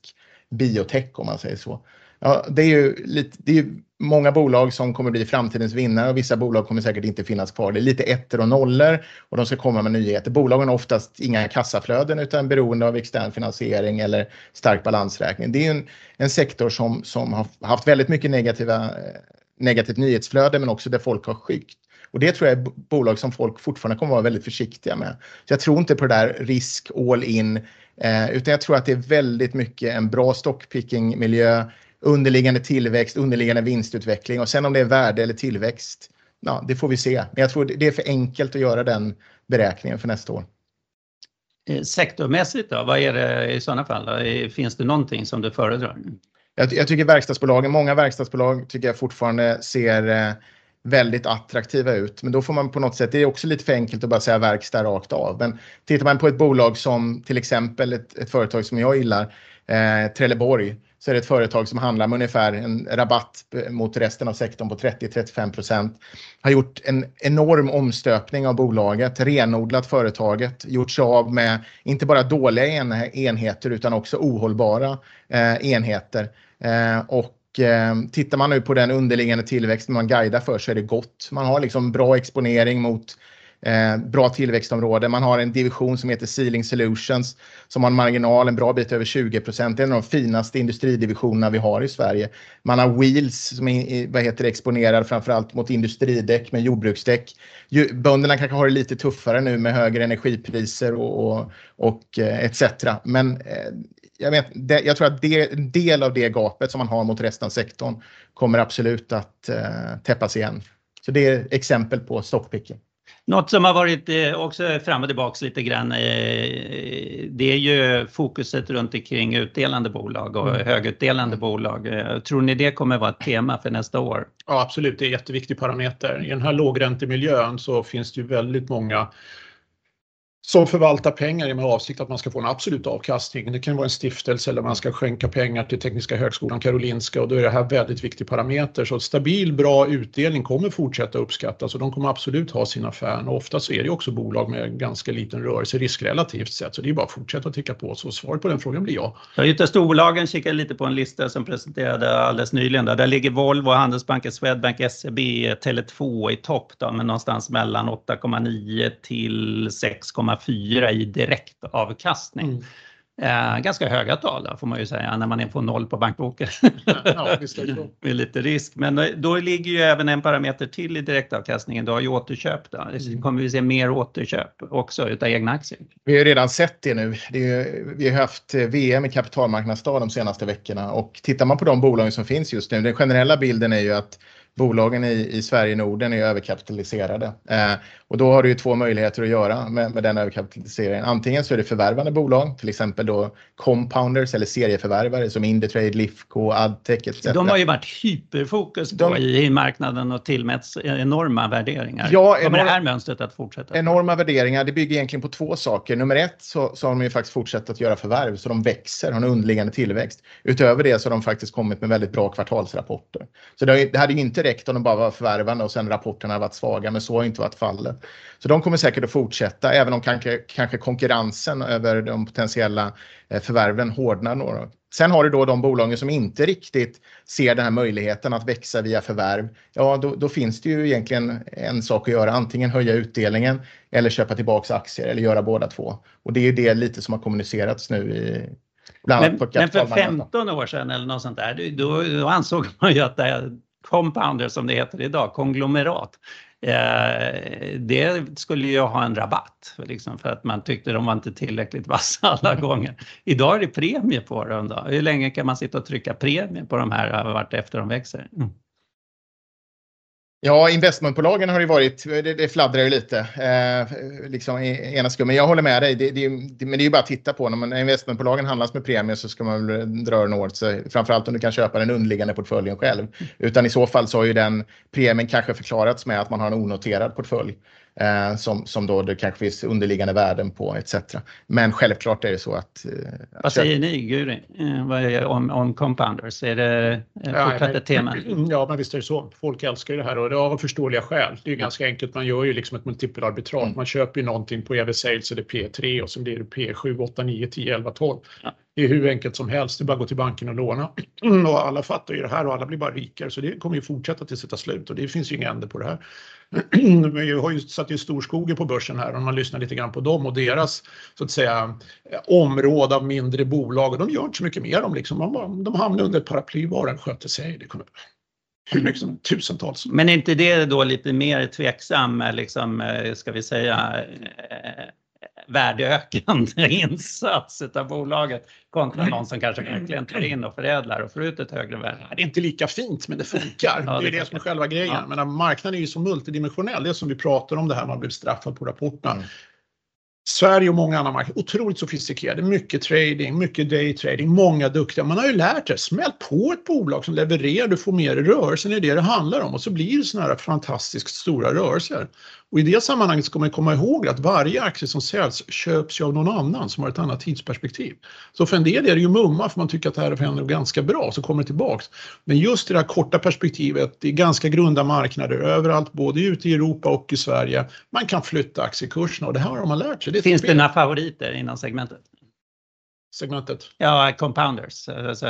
[SPEAKER 3] biotech om man säger så. Ja, det är ju lite, det är många bolag som kommer bli framtidens vinnare och vissa bolag kommer säkert inte finnas kvar. Det är lite ettor och nollor och de ska komma med nyheter. Bolagen har oftast inga kassaflöden utan beroende av extern finansiering eller stark balansräkning. Det är en, en sektor som, som har haft väldigt mycket negativa, eh, negativt nyhetsflöde men också där folk har skyggt. Och det tror jag är bolag som folk fortfarande kommer vara väldigt försiktiga med. Så jag tror inte på det där risk all in, eh, utan jag tror att det är väldigt mycket en bra stockpicking miljö underliggande tillväxt, underliggande vinstutveckling och sen om det är värde eller tillväxt, ja, det får vi se. Men jag tror det är för enkelt att göra den beräkningen för nästa år.
[SPEAKER 1] Eh, sektormässigt då, vad är det i sådana fall? Då? Finns det någonting som du föredrar?
[SPEAKER 3] Jag, jag tycker verkstadsbolagen, många verkstadsbolag tycker jag fortfarande ser eh, väldigt attraktiva ut. Men då får man på något sätt, det är också lite för enkelt att bara säga verkstad rakt av. Men tittar man på ett bolag som till exempel ett, ett företag som jag gillar, eh, Trelleborg, så är det ett företag som handlar med ungefär en rabatt mot resten av sektorn på 30-35 procent. Har gjort en enorm omstöpning av bolaget, renodlat företaget, gjort sig av med inte bara dåliga enheter utan också ohållbara eh, enheter. Eh, och eh, tittar man nu på den underliggande tillväxten man guidar för så är det gott. Man har liksom bra exponering mot Eh, bra tillväxtområden. Man har en division som heter Sealing Solutions som har en marginal en bra bit över 20 procent. Det är en av de finaste industridivisionerna vi har i Sverige. Man har Wheels som är vad heter det, exponerad framförallt mot industridäck med jordbruksdäck. Bönderna kanske har det lite tuffare nu med högre energipriser och, och, och eh, etc. Men eh, jag, vet, det, jag tror att det, en del av det gapet som man har mot resten av sektorn kommer absolut att eh, täppas igen. Så det är exempel på stockpicken.
[SPEAKER 1] Något som har varit också fram och tillbaks lite grann, det är ju fokuset runt omkring utdelande bolag och mm. högutdelande bolag. Tror ni det kommer vara ett tema för nästa år?
[SPEAKER 2] Ja, absolut. Det är en jätteviktig parameter. I den här lågräntemiljön så finns det ju väldigt många som förvaltar pengar med avsikt att man ska få en absolut avkastning. Det kan vara en stiftelse eller man ska skänka pengar till Tekniska högskolan Karolinska och då är det här väldigt viktig parameter. Så stabil, bra utdelning kommer fortsätta uppskattas och de kommer absolut ha sin affär. Och ofta så är det också bolag med ganska liten rörelserisk relativt sett. Så det är bara att fortsätta att ticka på. Så svaret på den frågan blir ja.
[SPEAKER 1] Jag har storbolagen kikade lite på en lista som presenterade alldeles nyligen. Där, där ligger Volvo, Handelsbanken, Swedbank, SEB, Tele2 i topp då, men någonstans mellan 8,9 till 6, 1,4 i direktavkastning. Mm. Eh, ganska höga tal då, får man ju säga när man är på noll på bankboken. [laughs] Ja, [laughs] Med lite risk. Men då ligger ju även en parameter till i direktavkastningen. Du har ju återköp. Då. Mm. kommer vi se mer återköp också utav egna aktier.
[SPEAKER 3] Vi har redan sett det nu. Det är, vi har haft VM i kapitalmarknadsdag de senaste veckorna och tittar man på de bolagen som finns just nu. Den generella bilden är ju att bolagen i, i Sverige Norden är överkapitaliserade. Eh, och då har du ju två möjligheter att göra med, med den överkapitaliseringen. Antingen så är det förvärvande bolag, till exempel då compounders eller serieförvärvare som Indutrade, Lifco, Adtech etc.
[SPEAKER 1] De har ju varit hyperfokus på De, i, marknaden och tillmätts enorma värderingar.
[SPEAKER 3] Ja,
[SPEAKER 1] Kommer enorma, det här mönstret att fortsätta?
[SPEAKER 3] Enorma värderingar, det bygger egentligen på två saker. Nummer ett så, så har de ju faktiskt fortsatt att göra förvärv så de växer, har en underliggande tillväxt. Utöver det så har de faktiskt kommit med väldigt bra kvartalsrapporter. Så det, det hade ju inte räckt om de bara var förvärvande och sen rapporterna varit svaga, men så har inte varit fallet. Så de kommer säkert att fortsätta, även om kanske, kanske konkurrensen över de potentiella eh, förvärven hårdnar några. Sen har du då de bolagen som inte riktigt ser den här möjligheten att växa via förvärv. Ja, då, då, finns det ju egentligen en sak att göra, antingen höja utdelningen eller köpa tillbaka aktier eller göra båda två. Och det är ju det lite som har kommunicerats nu i
[SPEAKER 1] men, men för 15 år sedan eller något sånt där, då, då ansåg man [laughs] ju att det compounder som det heter idag, konglomerat, eh, det skulle ju ha en rabatt liksom, för att man tyckte de var inte tillräckligt vassa [laughs] alla gånger. Idag är det premie på dem. Då. Hur länge kan man sitta och trycka premie på de här vart efter de växer? Mm.
[SPEAKER 3] Ja, investmentbolagen har ju varit, det, det fladdrar ju lite eh, liksom i ena skummen. Jag håller med dig, det, det, det, men det är ju bara att titta på. När investmentbolagen handlas med premie så ska man väl dra den åt sig. Framförallt om du kan köpa den underliggande portföljen själv. Utan i så fall så har ju den premien kanske förklarats med att man har en onoterad portfölj eh, som, som då det kanske finns underliggande värden på etc. Men självklart är det så att... Eh,
[SPEAKER 1] Vad säger ni Guri eh, om, om compounders? Är det eh, fortsatt ett tema?
[SPEAKER 2] Ja, men visst är det så. Folk älskar det här och det av förståeliga skäl. Det är ju ganska enkelt. Man gör ju liksom ett multipelarbitrage. Mm. Man köper ju någonting på EV Sales eller P3 och så blir det P7, 8, 9, 10, 11, 12. Ja. Det är hur enkelt som helst. Det är bara att gå till banken och låna. [clears throat] Och alla fattar ju det här och alla blir bara rikare. Så det kommer ju fortsätta tills det tar slut och det finns ju inga ände på det här. Vi har ju satt i storskogen på börsen här och man lyssnar lite grann på dem och deras så att säga område av mindre bolag och de gör inte så mycket mer om liksom. De, de hamnar under ett paraply, var sköter sig. Det kommer hur tusentals.
[SPEAKER 1] Men är inte det då lite mer tveksam, eh, liksom, eh, ska vi säga, eh, värdeökande [laughs] insats av bolaget kontra någon som kanske verkligen tar in och förädlar och får ut ett högre värde.
[SPEAKER 2] Det är inte lika fint men det funkar. Ja, det är det, det som är själva grejen. Ja. Men marknaden är ju så multidimensionell. Det är som vi pratar om det här man blir straffad på rapporterna. Mm. Sverige och många andra marknader, otroligt sofistikerade, mycket trading, mycket daytrading, många duktiga. Man har ju lärt sig, smäll på ett bolag som levererar, du får mer rörelse, det är det det handlar om och så blir det sådana här fantastiskt stora rörelser. Och i det sammanhanget ska man komma ihåg att varje aktie som säljs köps ju av någon annan som har ett annat tidsperspektiv. Så för en del är det ju mumma för man tycker att det här händer ganska bra så kommer det tillbaks. Men just det där korta perspektivet, det är ganska grunda marknader överallt, både ute i Europa och i Sverige. Man kan flytta aktiekurserna och det här har man lärt sig.
[SPEAKER 1] Det Finns det några favoriter inom segmentet?
[SPEAKER 2] segmentet?
[SPEAKER 1] Ja, compounders. Alltså,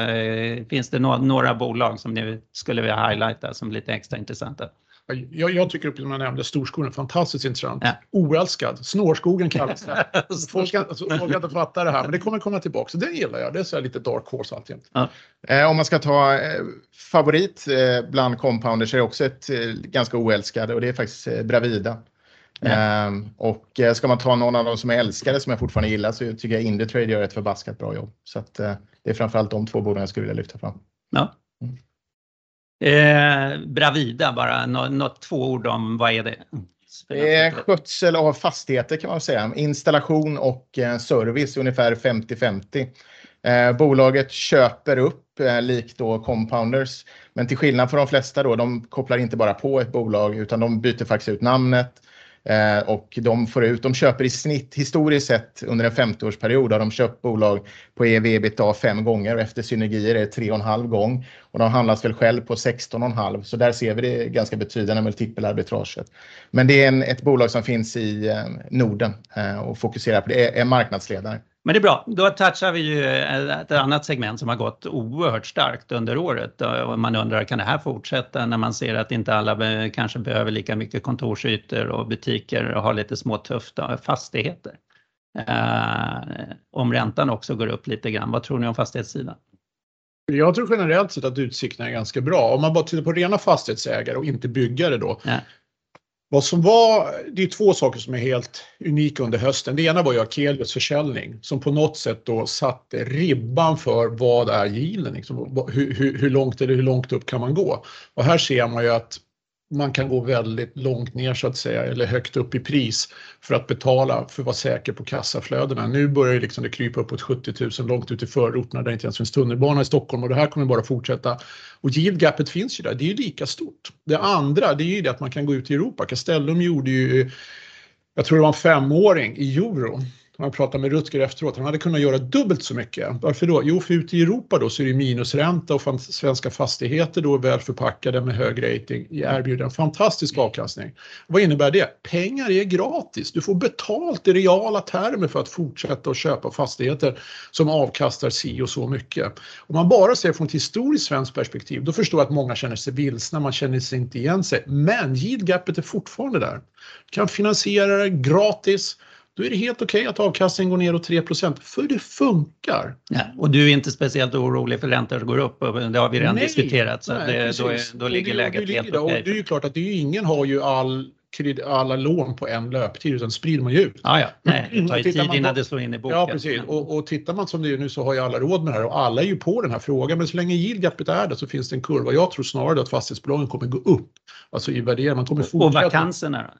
[SPEAKER 1] finns det några bolag som ni skulle vilja highlighta som lite extra intressanta?
[SPEAKER 2] Jag, jag tycker, som jag nämnde, storskogen är fantastiskt intressant.
[SPEAKER 1] Ja.
[SPEAKER 2] Oälskad. Snårskogen kallas det. [laughs] Folk alltså, folk inte fatta det här, men det kommer komma tillbaka. Så den gillar jag. Det är så här lite dark horse alltjämt.
[SPEAKER 3] Eh, om man ska ta eh, favorit eh, bland compounders är det också ett eh, ganska oälskad och det är faktiskt eh, Bravida.
[SPEAKER 1] Ja.
[SPEAKER 3] Ehm, och eh, ska man ta någon av dem som är älskade som jag fortfarande gillar så tycker jag Indutrade gör ett förbaskat bra jobb. Så att, eh, det är framförallt de två bolagen jag skulle vilja lyfta fram.
[SPEAKER 1] Ja. Eh, Bravida, bara nå- något två ord om vad är det?
[SPEAKER 3] Det är skötsel av fastigheter kan man säga. Installation och eh, service ungefär 50-50. Eh, bolaget köper upp eh, likt då compounders. Men till skillnad från de flesta då, de kopplar inte bara på ett bolag utan de byter faktiskt ut namnet. Eh, och de får ut, de köper i snitt historiskt sett under en 50-årsperiod har de köpt bolag på ev ebitda fem gånger och efter synergier är det tre och en halv gång. Och de handlas väl själv på 16,5 så där ser vi det ganska betydande multipelarbitraget. Men det är en, ett bolag som finns i eh, Norden eh, och fokuserar på det, är, är marknadsledare.
[SPEAKER 1] Men det är bra, då touchar vi ju ett annat segment som har gått oerhört starkt under året och man undrar kan det här fortsätta när man ser att inte alla be- kanske behöver lika mycket kontorsytor och butiker och har lite småtufft och fastigheter. Eh, om räntan också går upp lite grann, vad tror ni om fastighetssidan?
[SPEAKER 2] Jag tror generellt sett att utsikterna är ganska bra. Om man bara tittar på rena fastighetsägare och inte byggare då.
[SPEAKER 1] Ja.
[SPEAKER 2] Vad som var, det är två saker som är helt unika under hösten. Det ena var ju Akelius försäljning som på något sätt då satte ribban för vad är yielden, liksom, hur, hur, hur långt eller hur långt upp kan man gå? Och här ser man ju att man kan gå väldigt långt ner så att säga eller högt upp i pris för att betala för att vara säker på kassaflödena. Nu börjar ju liksom det krypa uppåt 70 000 långt ut i förorterna där det inte ens finns tunnelbana i Stockholm och det här kommer bara fortsätta. Och yield gapet finns ju där, det är ju lika stort. Det andra det är ju det att man kan gå ut i Europa. Castellum gjorde ju, jag tror det var en femåring i euro. Man pratade med Rutger efteråt, han hade kunnat göra dubbelt så mycket. Varför då? Jo, för ute i Europa då så är det minusränta och svenska fastigheter då är väl förpackade med hög rating erbjuder en fantastisk avkastning. Vad innebär det? Pengar är gratis. Du får betalt i reala termer för att fortsätta att köpa fastigheter som avkastar si och så mycket. Om man bara ser från ett historiskt svenskt perspektiv, då förstår jag att många känner sig vilsna, man känner sig inte igen sig. Men yield gapet är fortfarande där. Du kan finansiera det gratis. Då är det helt okej att avkastningen går ner och 3% för det funkar.
[SPEAKER 1] Ja, och du är inte speciellt orolig för räntor går upp, det har vi redan
[SPEAKER 2] Nej,
[SPEAKER 1] diskuterat, så
[SPEAKER 2] nej,
[SPEAKER 1] det, då, är, då ligger
[SPEAKER 2] det-
[SPEAKER 1] läget helt okej.
[SPEAKER 2] Och det är ju klart att det är ingen har ju all, alla lån på en löptid utan sprider man ju ut.
[SPEAKER 1] Ja, ja, nej, det tar ju tid
[SPEAKER 2] man
[SPEAKER 1] innan
[SPEAKER 2] på-
[SPEAKER 1] det slår in i boken.
[SPEAKER 2] Ja, precis. Och, och tittar man som det är nu så har ju alla råd med det här och alla är ju på den här frågan. Men så länge yield gapet är där så finns det en kurva. Jag tror snarare att fastighetsbolagen kommer gå upp. Alltså i värdering. Man kommer
[SPEAKER 1] och vakanserna då?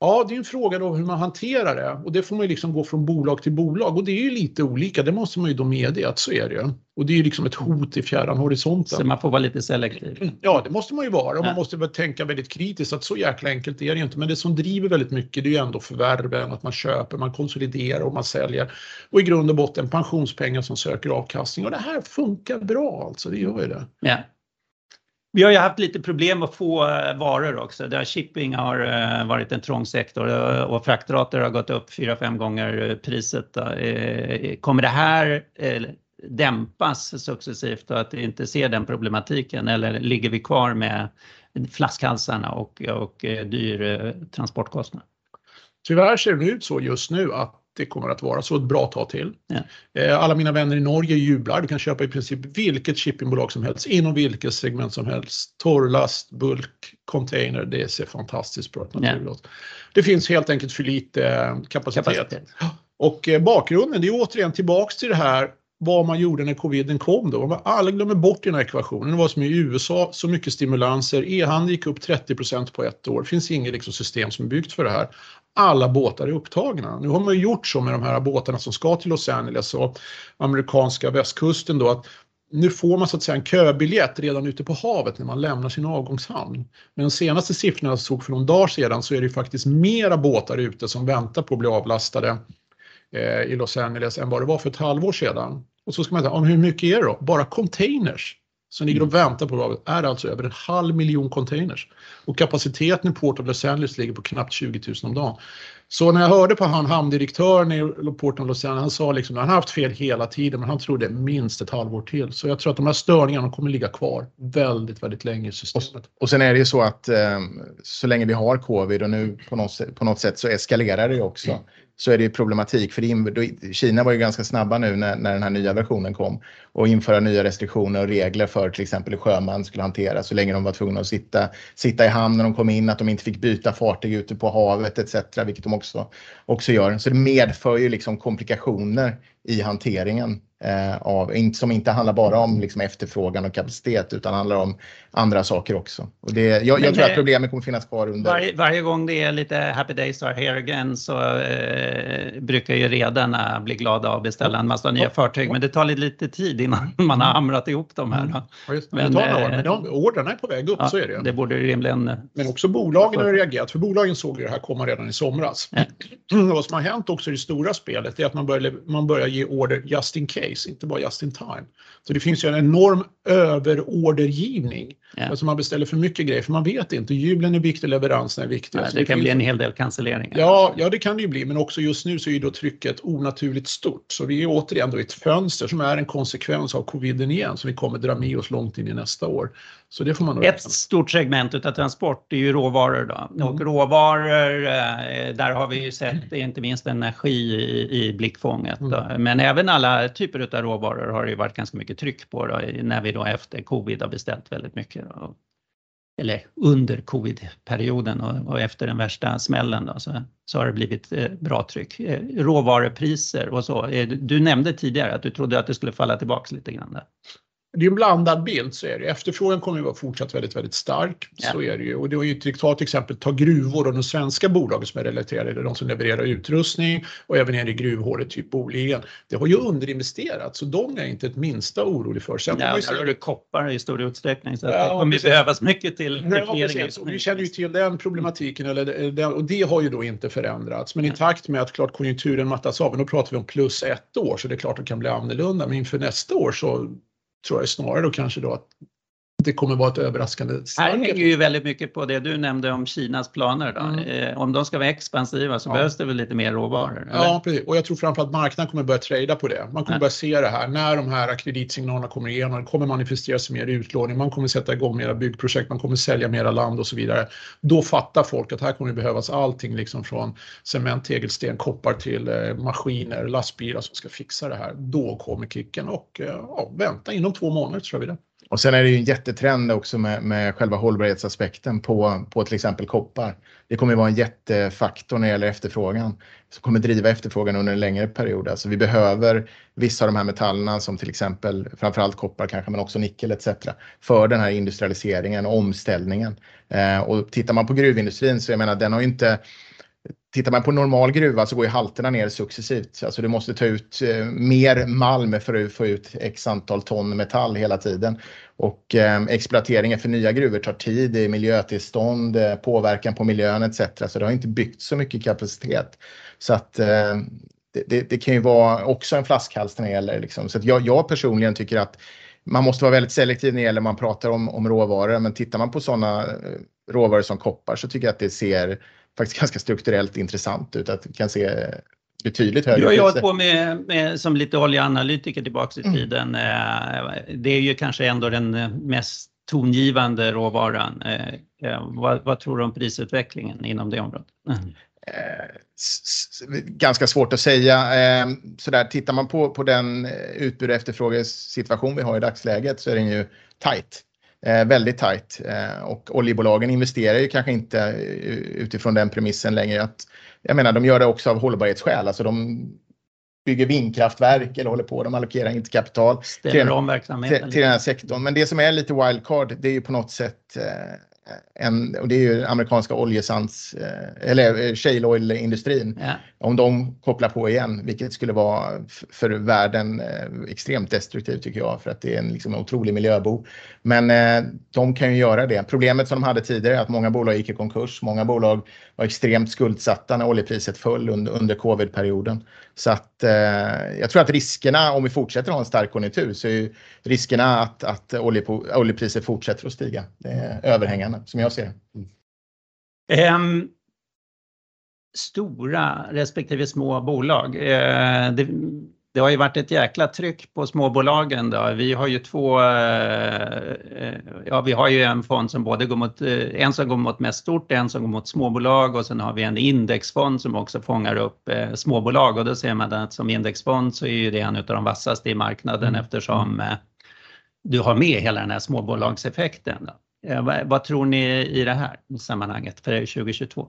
[SPEAKER 2] Ja, det är en fråga då hur man hanterar det och det får man ju liksom gå från bolag till bolag och det är ju lite olika. Det måste man ju då medge att så är det ju. Och det är ju liksom ett hot i fjärran horisonten.
[SPEAKER 1] Så man får vara lite selektiv.
[SPEAKER 2] Ja, det måste man ju vara och man måste väl tänka väldigt kritiskt att så jäkla enkelt är det inte. Men det som driver väldigt mycket det är ju ändå förvärven, att man köper, man konsoliderar och man säljer. Och i grund och botten pensionspengar som söker avkastning och det här funkar bra alltså, det gör ju det.
[SPEAKER 1] Ja. Vi har ju haft lite problem att få eh, varor också. Där shipping har eh, varit en trång sektor eh, och fraktrater har gått upp 4-5 gånger priset. Kommer det här dämpas successivt och att vi inte ser den problematiken eller ligger vi kvar med flaskhalsarna och, och dyr transportkostnad?
[SPEAKER 2] Tyvärr ser det ut så just nu att det kommer att vara så ett bra tag till.
[SPEAKER 1] Ja.
[SPEAKER 2] Eh, Alla mina vänner i Norge jublar. Du kan köpa i princip vilket shippingbolag som helst inom vilket segment som helst. Torrlast, bulk, container. Det ser fantastiskt bra ut.
[SPEAKER 1] Ja.
[SPEAKER 2] Det finns helt enkelt för lite eh, kapacitet.
[SPEAKER 1] Kapacitet.
[SPEAKER 2] Och eh, bakgrunden, det är återigen tillbaks till det här vad man gjorde när coviden kom då. Alla glömmer bort i den här ekvationen. Det var som i USA, så mycket stimulanser. E-handeln gick upp 30% på ett år. Det finns inget liksom, system som är byggt för det här. Alla båtar är upptagna. Nu har man ju gjort så med de här båtarna som ska till Los Angeles och amerikanska västkusten då att nu får man så att säga en köbiljett redan ute på havet när man lämnar sin avgångshamn. Men de senaste siffrorna jag såg för någon dag sedan så är det ju faktiskt mera båtar ute som väntar på att bli avlastade eh, i Los Angeles än vad det var för ett halvår sedan. Och så ska man säga, om hur mycket är det då? Bara containers som ligger och väntar på är alltså över en halv miljon containers. Och kapaciteten i Port of Los Angeles ligger på knappt 20 000 om dagen. Så när jag hörde på han hamndirektören i Port of Los Angeles, han sa liksom, han har haft fel hela tiden, men han trodde minst ett halvår till. Så jag tror att de här störningarna kommer ligga kvar väldigt, väldigt länge i systemet.
[SPEAKER 3] Och, och sen är det ju så att eh, så länge vi har covid och nu på något, på något sätt så eskalerar det ju också. Så är det ju problematik. För Kina var ju ganska snabba nu när, när den här nya versionen kom och införa nya restriktioner och regler för till exempel hur sjöman skulle hantera så länge de var tvungna att sitta, sitta i hamn när de kom in, att de inte fick byta fartyg ute på havet etc. Vilket de också, också gör. Så det medför ju liksom komplikationer i hanteringen av, som inte handlar bara om liksom efterfrågan och kapacitet utan handlar om andra saker också. Och det, jag, jag tror att problemet kommer finnas kvar under...
[SPEAKER 1] Varje, varje gång det är lite happy days are here again så eh, brukar ju redarna bli glada och beställa en massa nya fartyg men det tar lite, tid innan man har hamrat ihop de här. Mm.
[SPEAKER 2] Men, men, eh, men de, orderna är på väg upp, ja, så är det.
[SPEAKER 1] Det borde rimligen...
[SPEAKER 2] Men också bolagen har reagerat, för bolagen såg det här komma redan i somras. Mm. Vad som har hänt också i det stora spelet är att man börjar, man börjar ge order just in case, inte bara just in time. Så det finns ju en enorm överordergivning. Ja. Alltså man beställer för mycket grejer för man vet inte. Julen är viktig, leveransen är viktig.
[SPEAKER 1] Ja, det, kan bli en hel del cancelleringar.
[SPEAKER 2] Ja, ja, det kan det ju bli. Men också just nu så är ju då trycket onaturligt stort. Så vi är återigen då i ett fönster som är en konsekvens av coviden igen som vi kommer dra med oss långt in i nästa år. Så det får man
[SPEAKER 1] Ett stort segment av transport är ju råvaror. Då. Mm. Och råvaror, eh, där har vi ju sett inte minst energi i, i blickfånget. Mm. Men även alla typer av råvaror har det ju varit ganska mycket tryck på då, när vi då efter covid har beställt väldigt mycket. Eller under covid-perioden och, och, efter den värsta smällen då, så, så har det blivit eh, bra tryck. Eh, råvarupriser och så. Eh, du nämnde tidigare att du trodde att det skulle falla tillbaks lite grann. Där
[SPEAKER 2] det är en blandad bild så är det. Efterfrågan kommer att vara fortsatt väldigt, väldigt stark. Ja. Så är det ju. Och det är ju ta till exempel ta gruvor och de svenska bolagen som är relaterade, de som levererar utrustning och även nere i gruvhålet, typ Boliden. Det har ju underinvesterat så de är inte ett minsta orolig för.
[SPEAKER 1] Sen ja, där har du koppar i stor utsträckning så ja, det kommer precis. behövas mycket till
[SPEAKER 2] regleringen. Ja, vi känner ju till den problematiken eller, och det har ju då inte förändrats. Men i takt med att klart konjunkturen mattas av, och då pratar vi om plus ett år så det är klart att det kan bli annorlunda. Men inför nästa år så tror jag snarare då kanske då att det kommer vara ett överraskande
[SPEAKER 1] Här hänger ju väldigt mycket på det du nämnde om Kinas planer. Då. Mm. Eh, om de ska vara expansiva så ja. behövs det väl lite mer råvaror? Eller?
[SPEAKER 2] Ja, precis. Och jag tror framförallt marknaden kommer börja trada på det. Man kommer ja. börja se det här när de här kreditsignalerna kommer igenom. Det kommer manifestera sig mer utlåning. Man kommer sätta igång mera byggprojekt. Man kommer sälja mera land och så vidare. Då fattar folk att här kommer det behövas allting liksom från cement, tegelsten, koppar till eh, maskiner, lastbilar som ska fixa det här. Då kommer kicken och eh, ja, vänta inom två månader tror vi det.
[SPEAKER 3] Och sen är det ju en jättetrend också med, med själva hållbarhetsaspekten på, på till exempel koppar. Det kommer ju vara en jättefaktor när det gäller efterfrågan som kommer driva efterfrågan under en längre period. Alltså vi behöver vissa av de här metallerna som till exempel framförallt koppar kanske men också nickel etc. för den här industrialiseringen och omställningen. Eh, och tittar man på gruvindustrin så jag menar den har ju inte Tittar man på normal gruva så går ju halterna ner successivt. Alltså du måste ta ut eh, mer malm för att få ut x antal ton metall hela tiden. Och eh, exploateringen för nya gruvor tar tid, det är miljötillstånd, eh, påverkan på miljön etc. Så det har inte byggt så mycket kapacitet. Så att eh, det, det, det, kan ju vara också en flaskhals när det gäller. Liksom. Så att jag, jag personligen tycker att man måste vara väldigt selektiv när det gäller man pratar om, om råvaror. Men tittar man på sådana eh, råvaror som koppar så tycker jag att det ser faktiskt ganska strukturellt intressant ut. Att vi kan se betydligt högre.
[SPEAKER 1] Jag har hållit på med, med, som lite oljeanalytiker tillbaks i mm. tiden. Mm. Det är ju kanske ändå den mest tongivande råvaran. Eh, vad, vad tror du om prisutvecklingen inom det området? Mm.
[SPEAKER 3] Ganska svårt att säga. Sådär, tittar man på, på den utbud och efterfrågesituation vi har i dagsläget så är den ju tajt. Eh, väldigt tajt eh, och oljebolagen investerar ju kanske inte utifrån den premissen längre. Att, jag menar, de gör det också av hållbarhetsskäl. Alltså de bygger vindkraftverk eller håller på, de allokerar inte kapital
[SPEAKER 1] till, om
[SPEAKER 3] till, till den här sektorn. Men det som är lite wildcard, det är ju på något sätt eh, en, och det är ju amerikanska oljesands, eh, eller shale oil-industrin. Ja. Om de kopplar på igen, vilket skulle vara för världen extremt destruktivt tycker jag, för att det är en, liksom, en otrolig miljöbov. Men eh, de kan ju göra det. Problemet som de hade tidigare är att många bolag gick i konkurs. Många bolag var extremt skuldsatta när oljepriset föll under, under covid-perioden. Så att eh, jag tror att riskerna, om vi fortsätter ha en stark konjunktur, så är riskerna att, att oljepriset fortsätter att stiga. Det är överhängande som jag ser det.
[SPEAKER 1] Mm. Um, stora respektive små bolag. Uh, det, det har ju varit ett jäkla tryck på småbolagen. Då. Vi har ju två, uh, ja vi har ju en fond som både går mot, uh, en som går mot mest stort, en som går mot småbolag och sen har vi en indexfond som också fångar upp småbolag och då ser man att som indexfond så är ju det en av de vassaste i marknaden mm. eftersom du har med hela den här småbolagseffekten. Vad, tror ni i det här sammanhanget för 2022?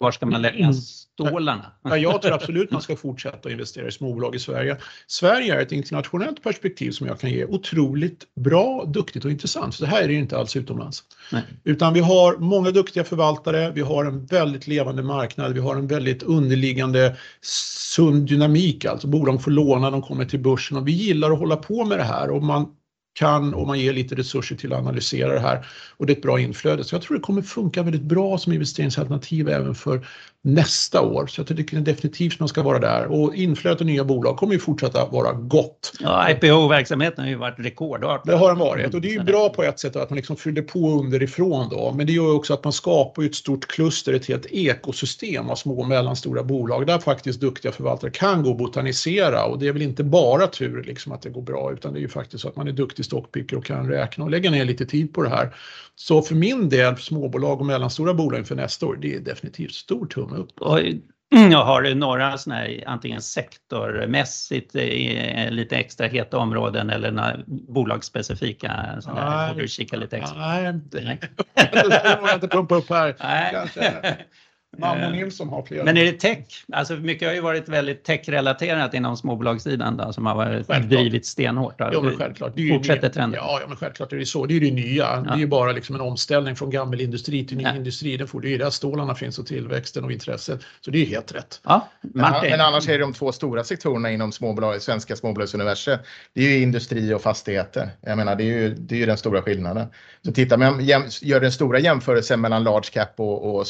[SPEAKER 1] Var ska man lägga mm. stålarna?
[SPEAKER 2] Ja, jag tror absolut man ska fortsätta investera i småbolag i Sverige. Sverige är ett internationellt perspektiv som jag kan ge otroligt bra, duktigt och intressant. Så det här är det inte alls utomlands. Nej. Utan vi har många duktiga förvaltare, vi har en väldigt levande marknad, vi har en väldigt underliggande sund dynamik. Alltså bolag får låna, de kommer till börsen och vi gillar att hålla på med det här och man kan om man ger lite resurser till att analysera det här och det är ett bra inflöde. Så jag tror det kommer funka väldigt bra som investeringsalternativ även för nästa år. Så jag tycker definitivt man ska vara där och inflödet av nya bolag kommer ju fortsätta vara gott.
[SPEAKER 1] Ja, IPO-verksamheten har ju varit rekordartad.
[SPEAKER 2] Det har den varit och det är ju bra på ett sätt att man liksom fyller på underifrån då. Men det gör också att man skapar ett stort kluster, ett helt ekosystem av små och mellanstora bolag där faktiskt duktiga förvaltare kan gå och botanisera och det är väl inte bara tur liksom att det går bra utan det är ju faktiskt så att man är duktig stockpicker och kan räkna och lägga ner lite tid på det här. Så för min del, småbolag och mellanstora bolag inför nästa år, det är definitivt stor tumme upp.
[SPEAKER 1] Jag har du några sådana här antingen sektormässigt lite extra heta områden eller några bolagsspecifika sådana här, du kika lite extra?
[SPEAKER 2] Nej, nej. det [laughs] får jag inte pumpa upp här. Nej. Mamma eh, Nilsson har flera.
[SPEAKER 1] Men är det tech? Alltså mycket har ju varit väldigt tech-relaterat inom småbolagssidan då, som har varit drivit stenhårt.
[SPEAKER 2] Ja, men självklart.
[SPEAKER 1] Det Fortsätter trenden.
[SPEAKER 2] Ja, ja, men självklart är det så. Det är det nya. Ja. Det är ju bara liksom en omställning från gammal industri till ny ja. industri. Det, får, det är där stålarna finns och tillväxten och intresset. Så det är helt rätt.
[SPEAKER 3] Ja, Martin. men annars är det de två stora sektorerna inom småbolag, svenska småbolagsuniversum. Det är ju industri och fastigheter. Jag menar, det är ju, det är ju den stora skillnaden. Så tittar man, gör den stora jämförelsen mellan large cap och, och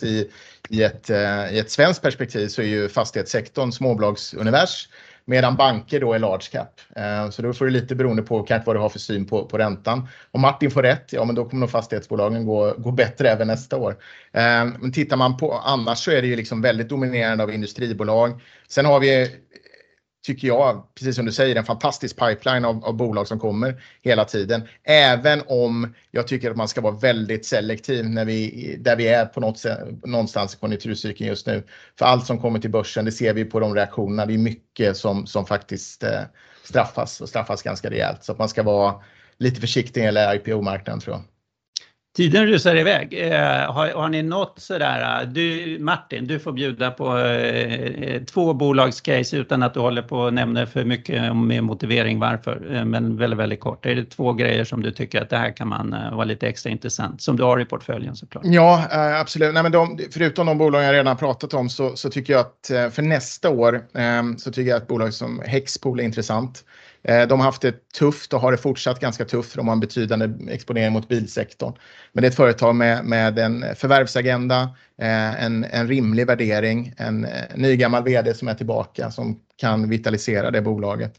[SPEAKER 3] småbolagsuniverset i, i, ett, eh, i ett svenskt perspektiv så är ju fastighetssektorn småbolagsunivers medan banker då är large cap. Eh, så då får det lite beroende på kanske vad du har för syn på, på räntan. Om Martin får rätt, ja men då kommer nog fastighetsbolagen gå, gå bättre även nästa år. Eh, men tittar man på annars så är det ju liksom väldigt dominerande av industribolag. Sen har vi tycker jag, precis som du säger, en fantastisk pipeline av, av, bolag som kommer hela tiden. Även om jag tycker att man ska vara väldigt selektiv när vi, där vi är på något, sätt någonstans i konjunkturcykeln just nu. För allt som kommer till börsen, det ser vi på de reaktionerna. Det är mycket som, som faktiskt eh, straffas och straffas ganska rejält. Så att man ska vara lite försiktig när det IPO-marknaden tror jag.
[SPEAKER 1] Tiden rusar iväg. Eh, har, har ni något sådär, eh, du Martin, du får bjuda på eh, eh, två bolagscase utan att du håller på och nämner för mycket med motivering varför, eh, men väldigt, väldigt kort. Är det två grejer som du tycker att det här kan man eh, vara lite extra intressant, som du har i portföljen såklart?
[SPEAKER 3] Ja, eh, absolut. Nej, men de, förutom de bolag jag redan pratat om så, så tycker jag att eh, för nästa år så tycker jag att bolag som Hexpool är intressant. Eh, de har haft det tufft och har det fortsatt ganska tufft. De har en betydande exponering mot bilsektorn. Men det är ett företag med, med en förvärvsagenda, eh, en, en rimlig värdering, en eh, nygammal vd som är tillbaka som kan vitalisera det bolaget.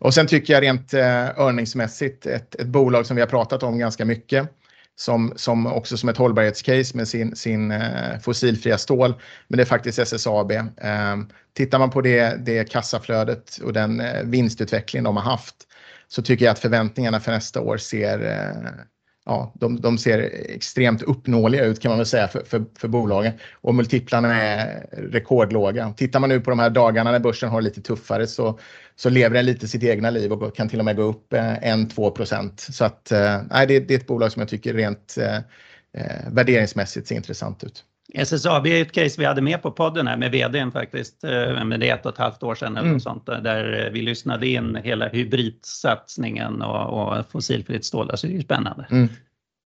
[SPEAKER 3] Och sen tycker jag rent earningsmässigt ett, ett bolag som vi har pratat om ganska mycket som, som också som ett hållbarhetscase med sin, sin eh, fossilfria stål. Men det är faktiskt SSAB. Ehm, tittar man på det, det kassaflödet och den eh, vinstutveckling de har haft så tycker jag att förväntningarna för nästa år ser eh, ja, de, de, ser extremt uppnåeliga ut kan man väl säga för, för, för bolagen och multiplarna är rekordlåga. Tittar man nu på de här dagarna när börsen har lite tuffare så, så lever den lite sitt egna liv och kan till och med gå upp eh, 1-2 procent. Så att, eh, nej, det, det, är ett bolag som jag tycker rent eh, eh värderingsmässigt ser intressant ut.
[SPEAKER 1] SSAB är ett case vi hade med på podden här med vdn faktiskt, men det är ett och ett halvt år sedan eller mm. sånt, där vi lyssnade in hela hybridsatsningen och, och fossilfritt stål. Så det är ju spännande. Mm.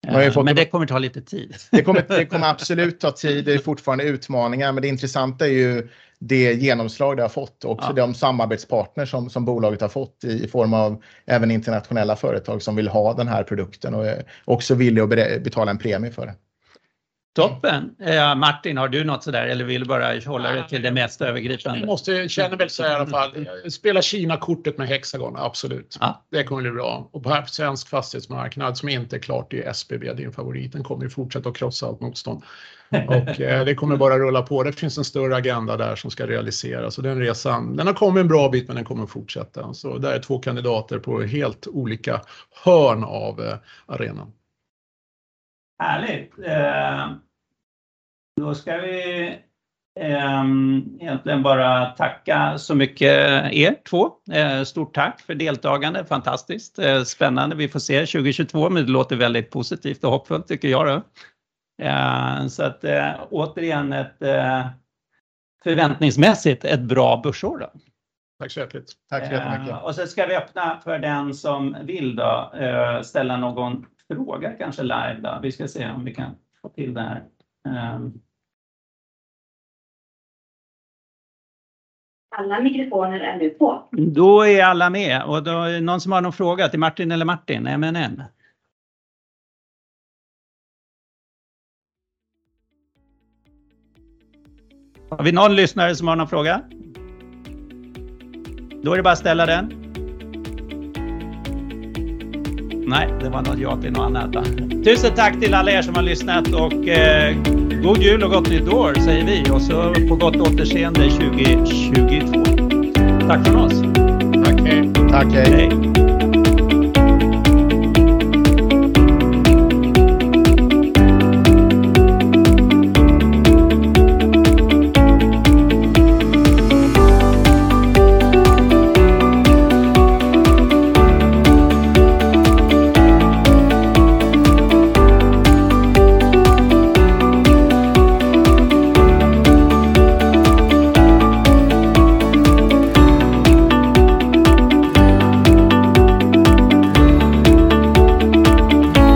[SPEAKER 1] Eh, men det kommer ta lite tid. [laughs]
[SPEAKER 3] Det kommer, det kommer absolut ta tid. Det är fortfarande utmaningar, men det intressanta är ju det genomslag det har fått och ja. de samarbetspartners som, som bolaget har fått i, form av även internationella företag som vill ha den här produkten och också villiga att betala en premie för det.
[SPEAKER 1] Toppen! Eh, Martin, har du något sådär eller vill du bara hålla dig till det mest övergripande?
[SPEAKER 2] Jag måste, känner väl så här i alla fall. Spela Kina-kortet med Hexagon, absolut. Ja. Det kommer bli bra. Och på svensk fastighetsmarknad som inte är klart, det är SBB, din favorit. Den kommer ju fortsätta att krossa allt motstånd. [laughs] Och eh, det kommer bara rulla på. Det finns en större agenda där som ska realiseras och den resan, den har kommit en bra bit men den kommer att fortsätta. Så där är två kandidater på helt olika hörn av eh, arenan.
[SPEAKER 1] Härligt. Eh, då ska vi eh, egentligen bara tacka så mycket er två. Eh, stort tack för deltagande, fantastiskt eh, spännande. Vi får se 2022, men det låter väldigt positivt och hoppfullt tycker jag. Då. Så att återigen ett förväntningsmässigt ett bra börsår. Då.
[SPEAKER 2] Tack så hjärtligt.
[SPEAKER 3] Tack så jättemycket.
[SPEAKER 1] Och så ska vi öppna för den som vill då, ställa någon fråga kanske live då. Vi ska se om vi kan få till det här. Um.
[SPEAKER 4] Alla mikrofoner är nu på.
[SPEAKER 1] Då är alla med och då är någon som har någon fråga till Martin eller Martin, MNN. Har vi någon lyssnare som har någon fråga? Då är det bara att ställa den. Nej, det var något ja till något annat. Tusen tack till alla er som har lyssnat och eh, god jul och gott nytt år säger vi och så på gott återseende 2022. Tack från oss.
[SPEAKER 3] Tack, hej.
[SPEAKER 1] Tack, hej. hej.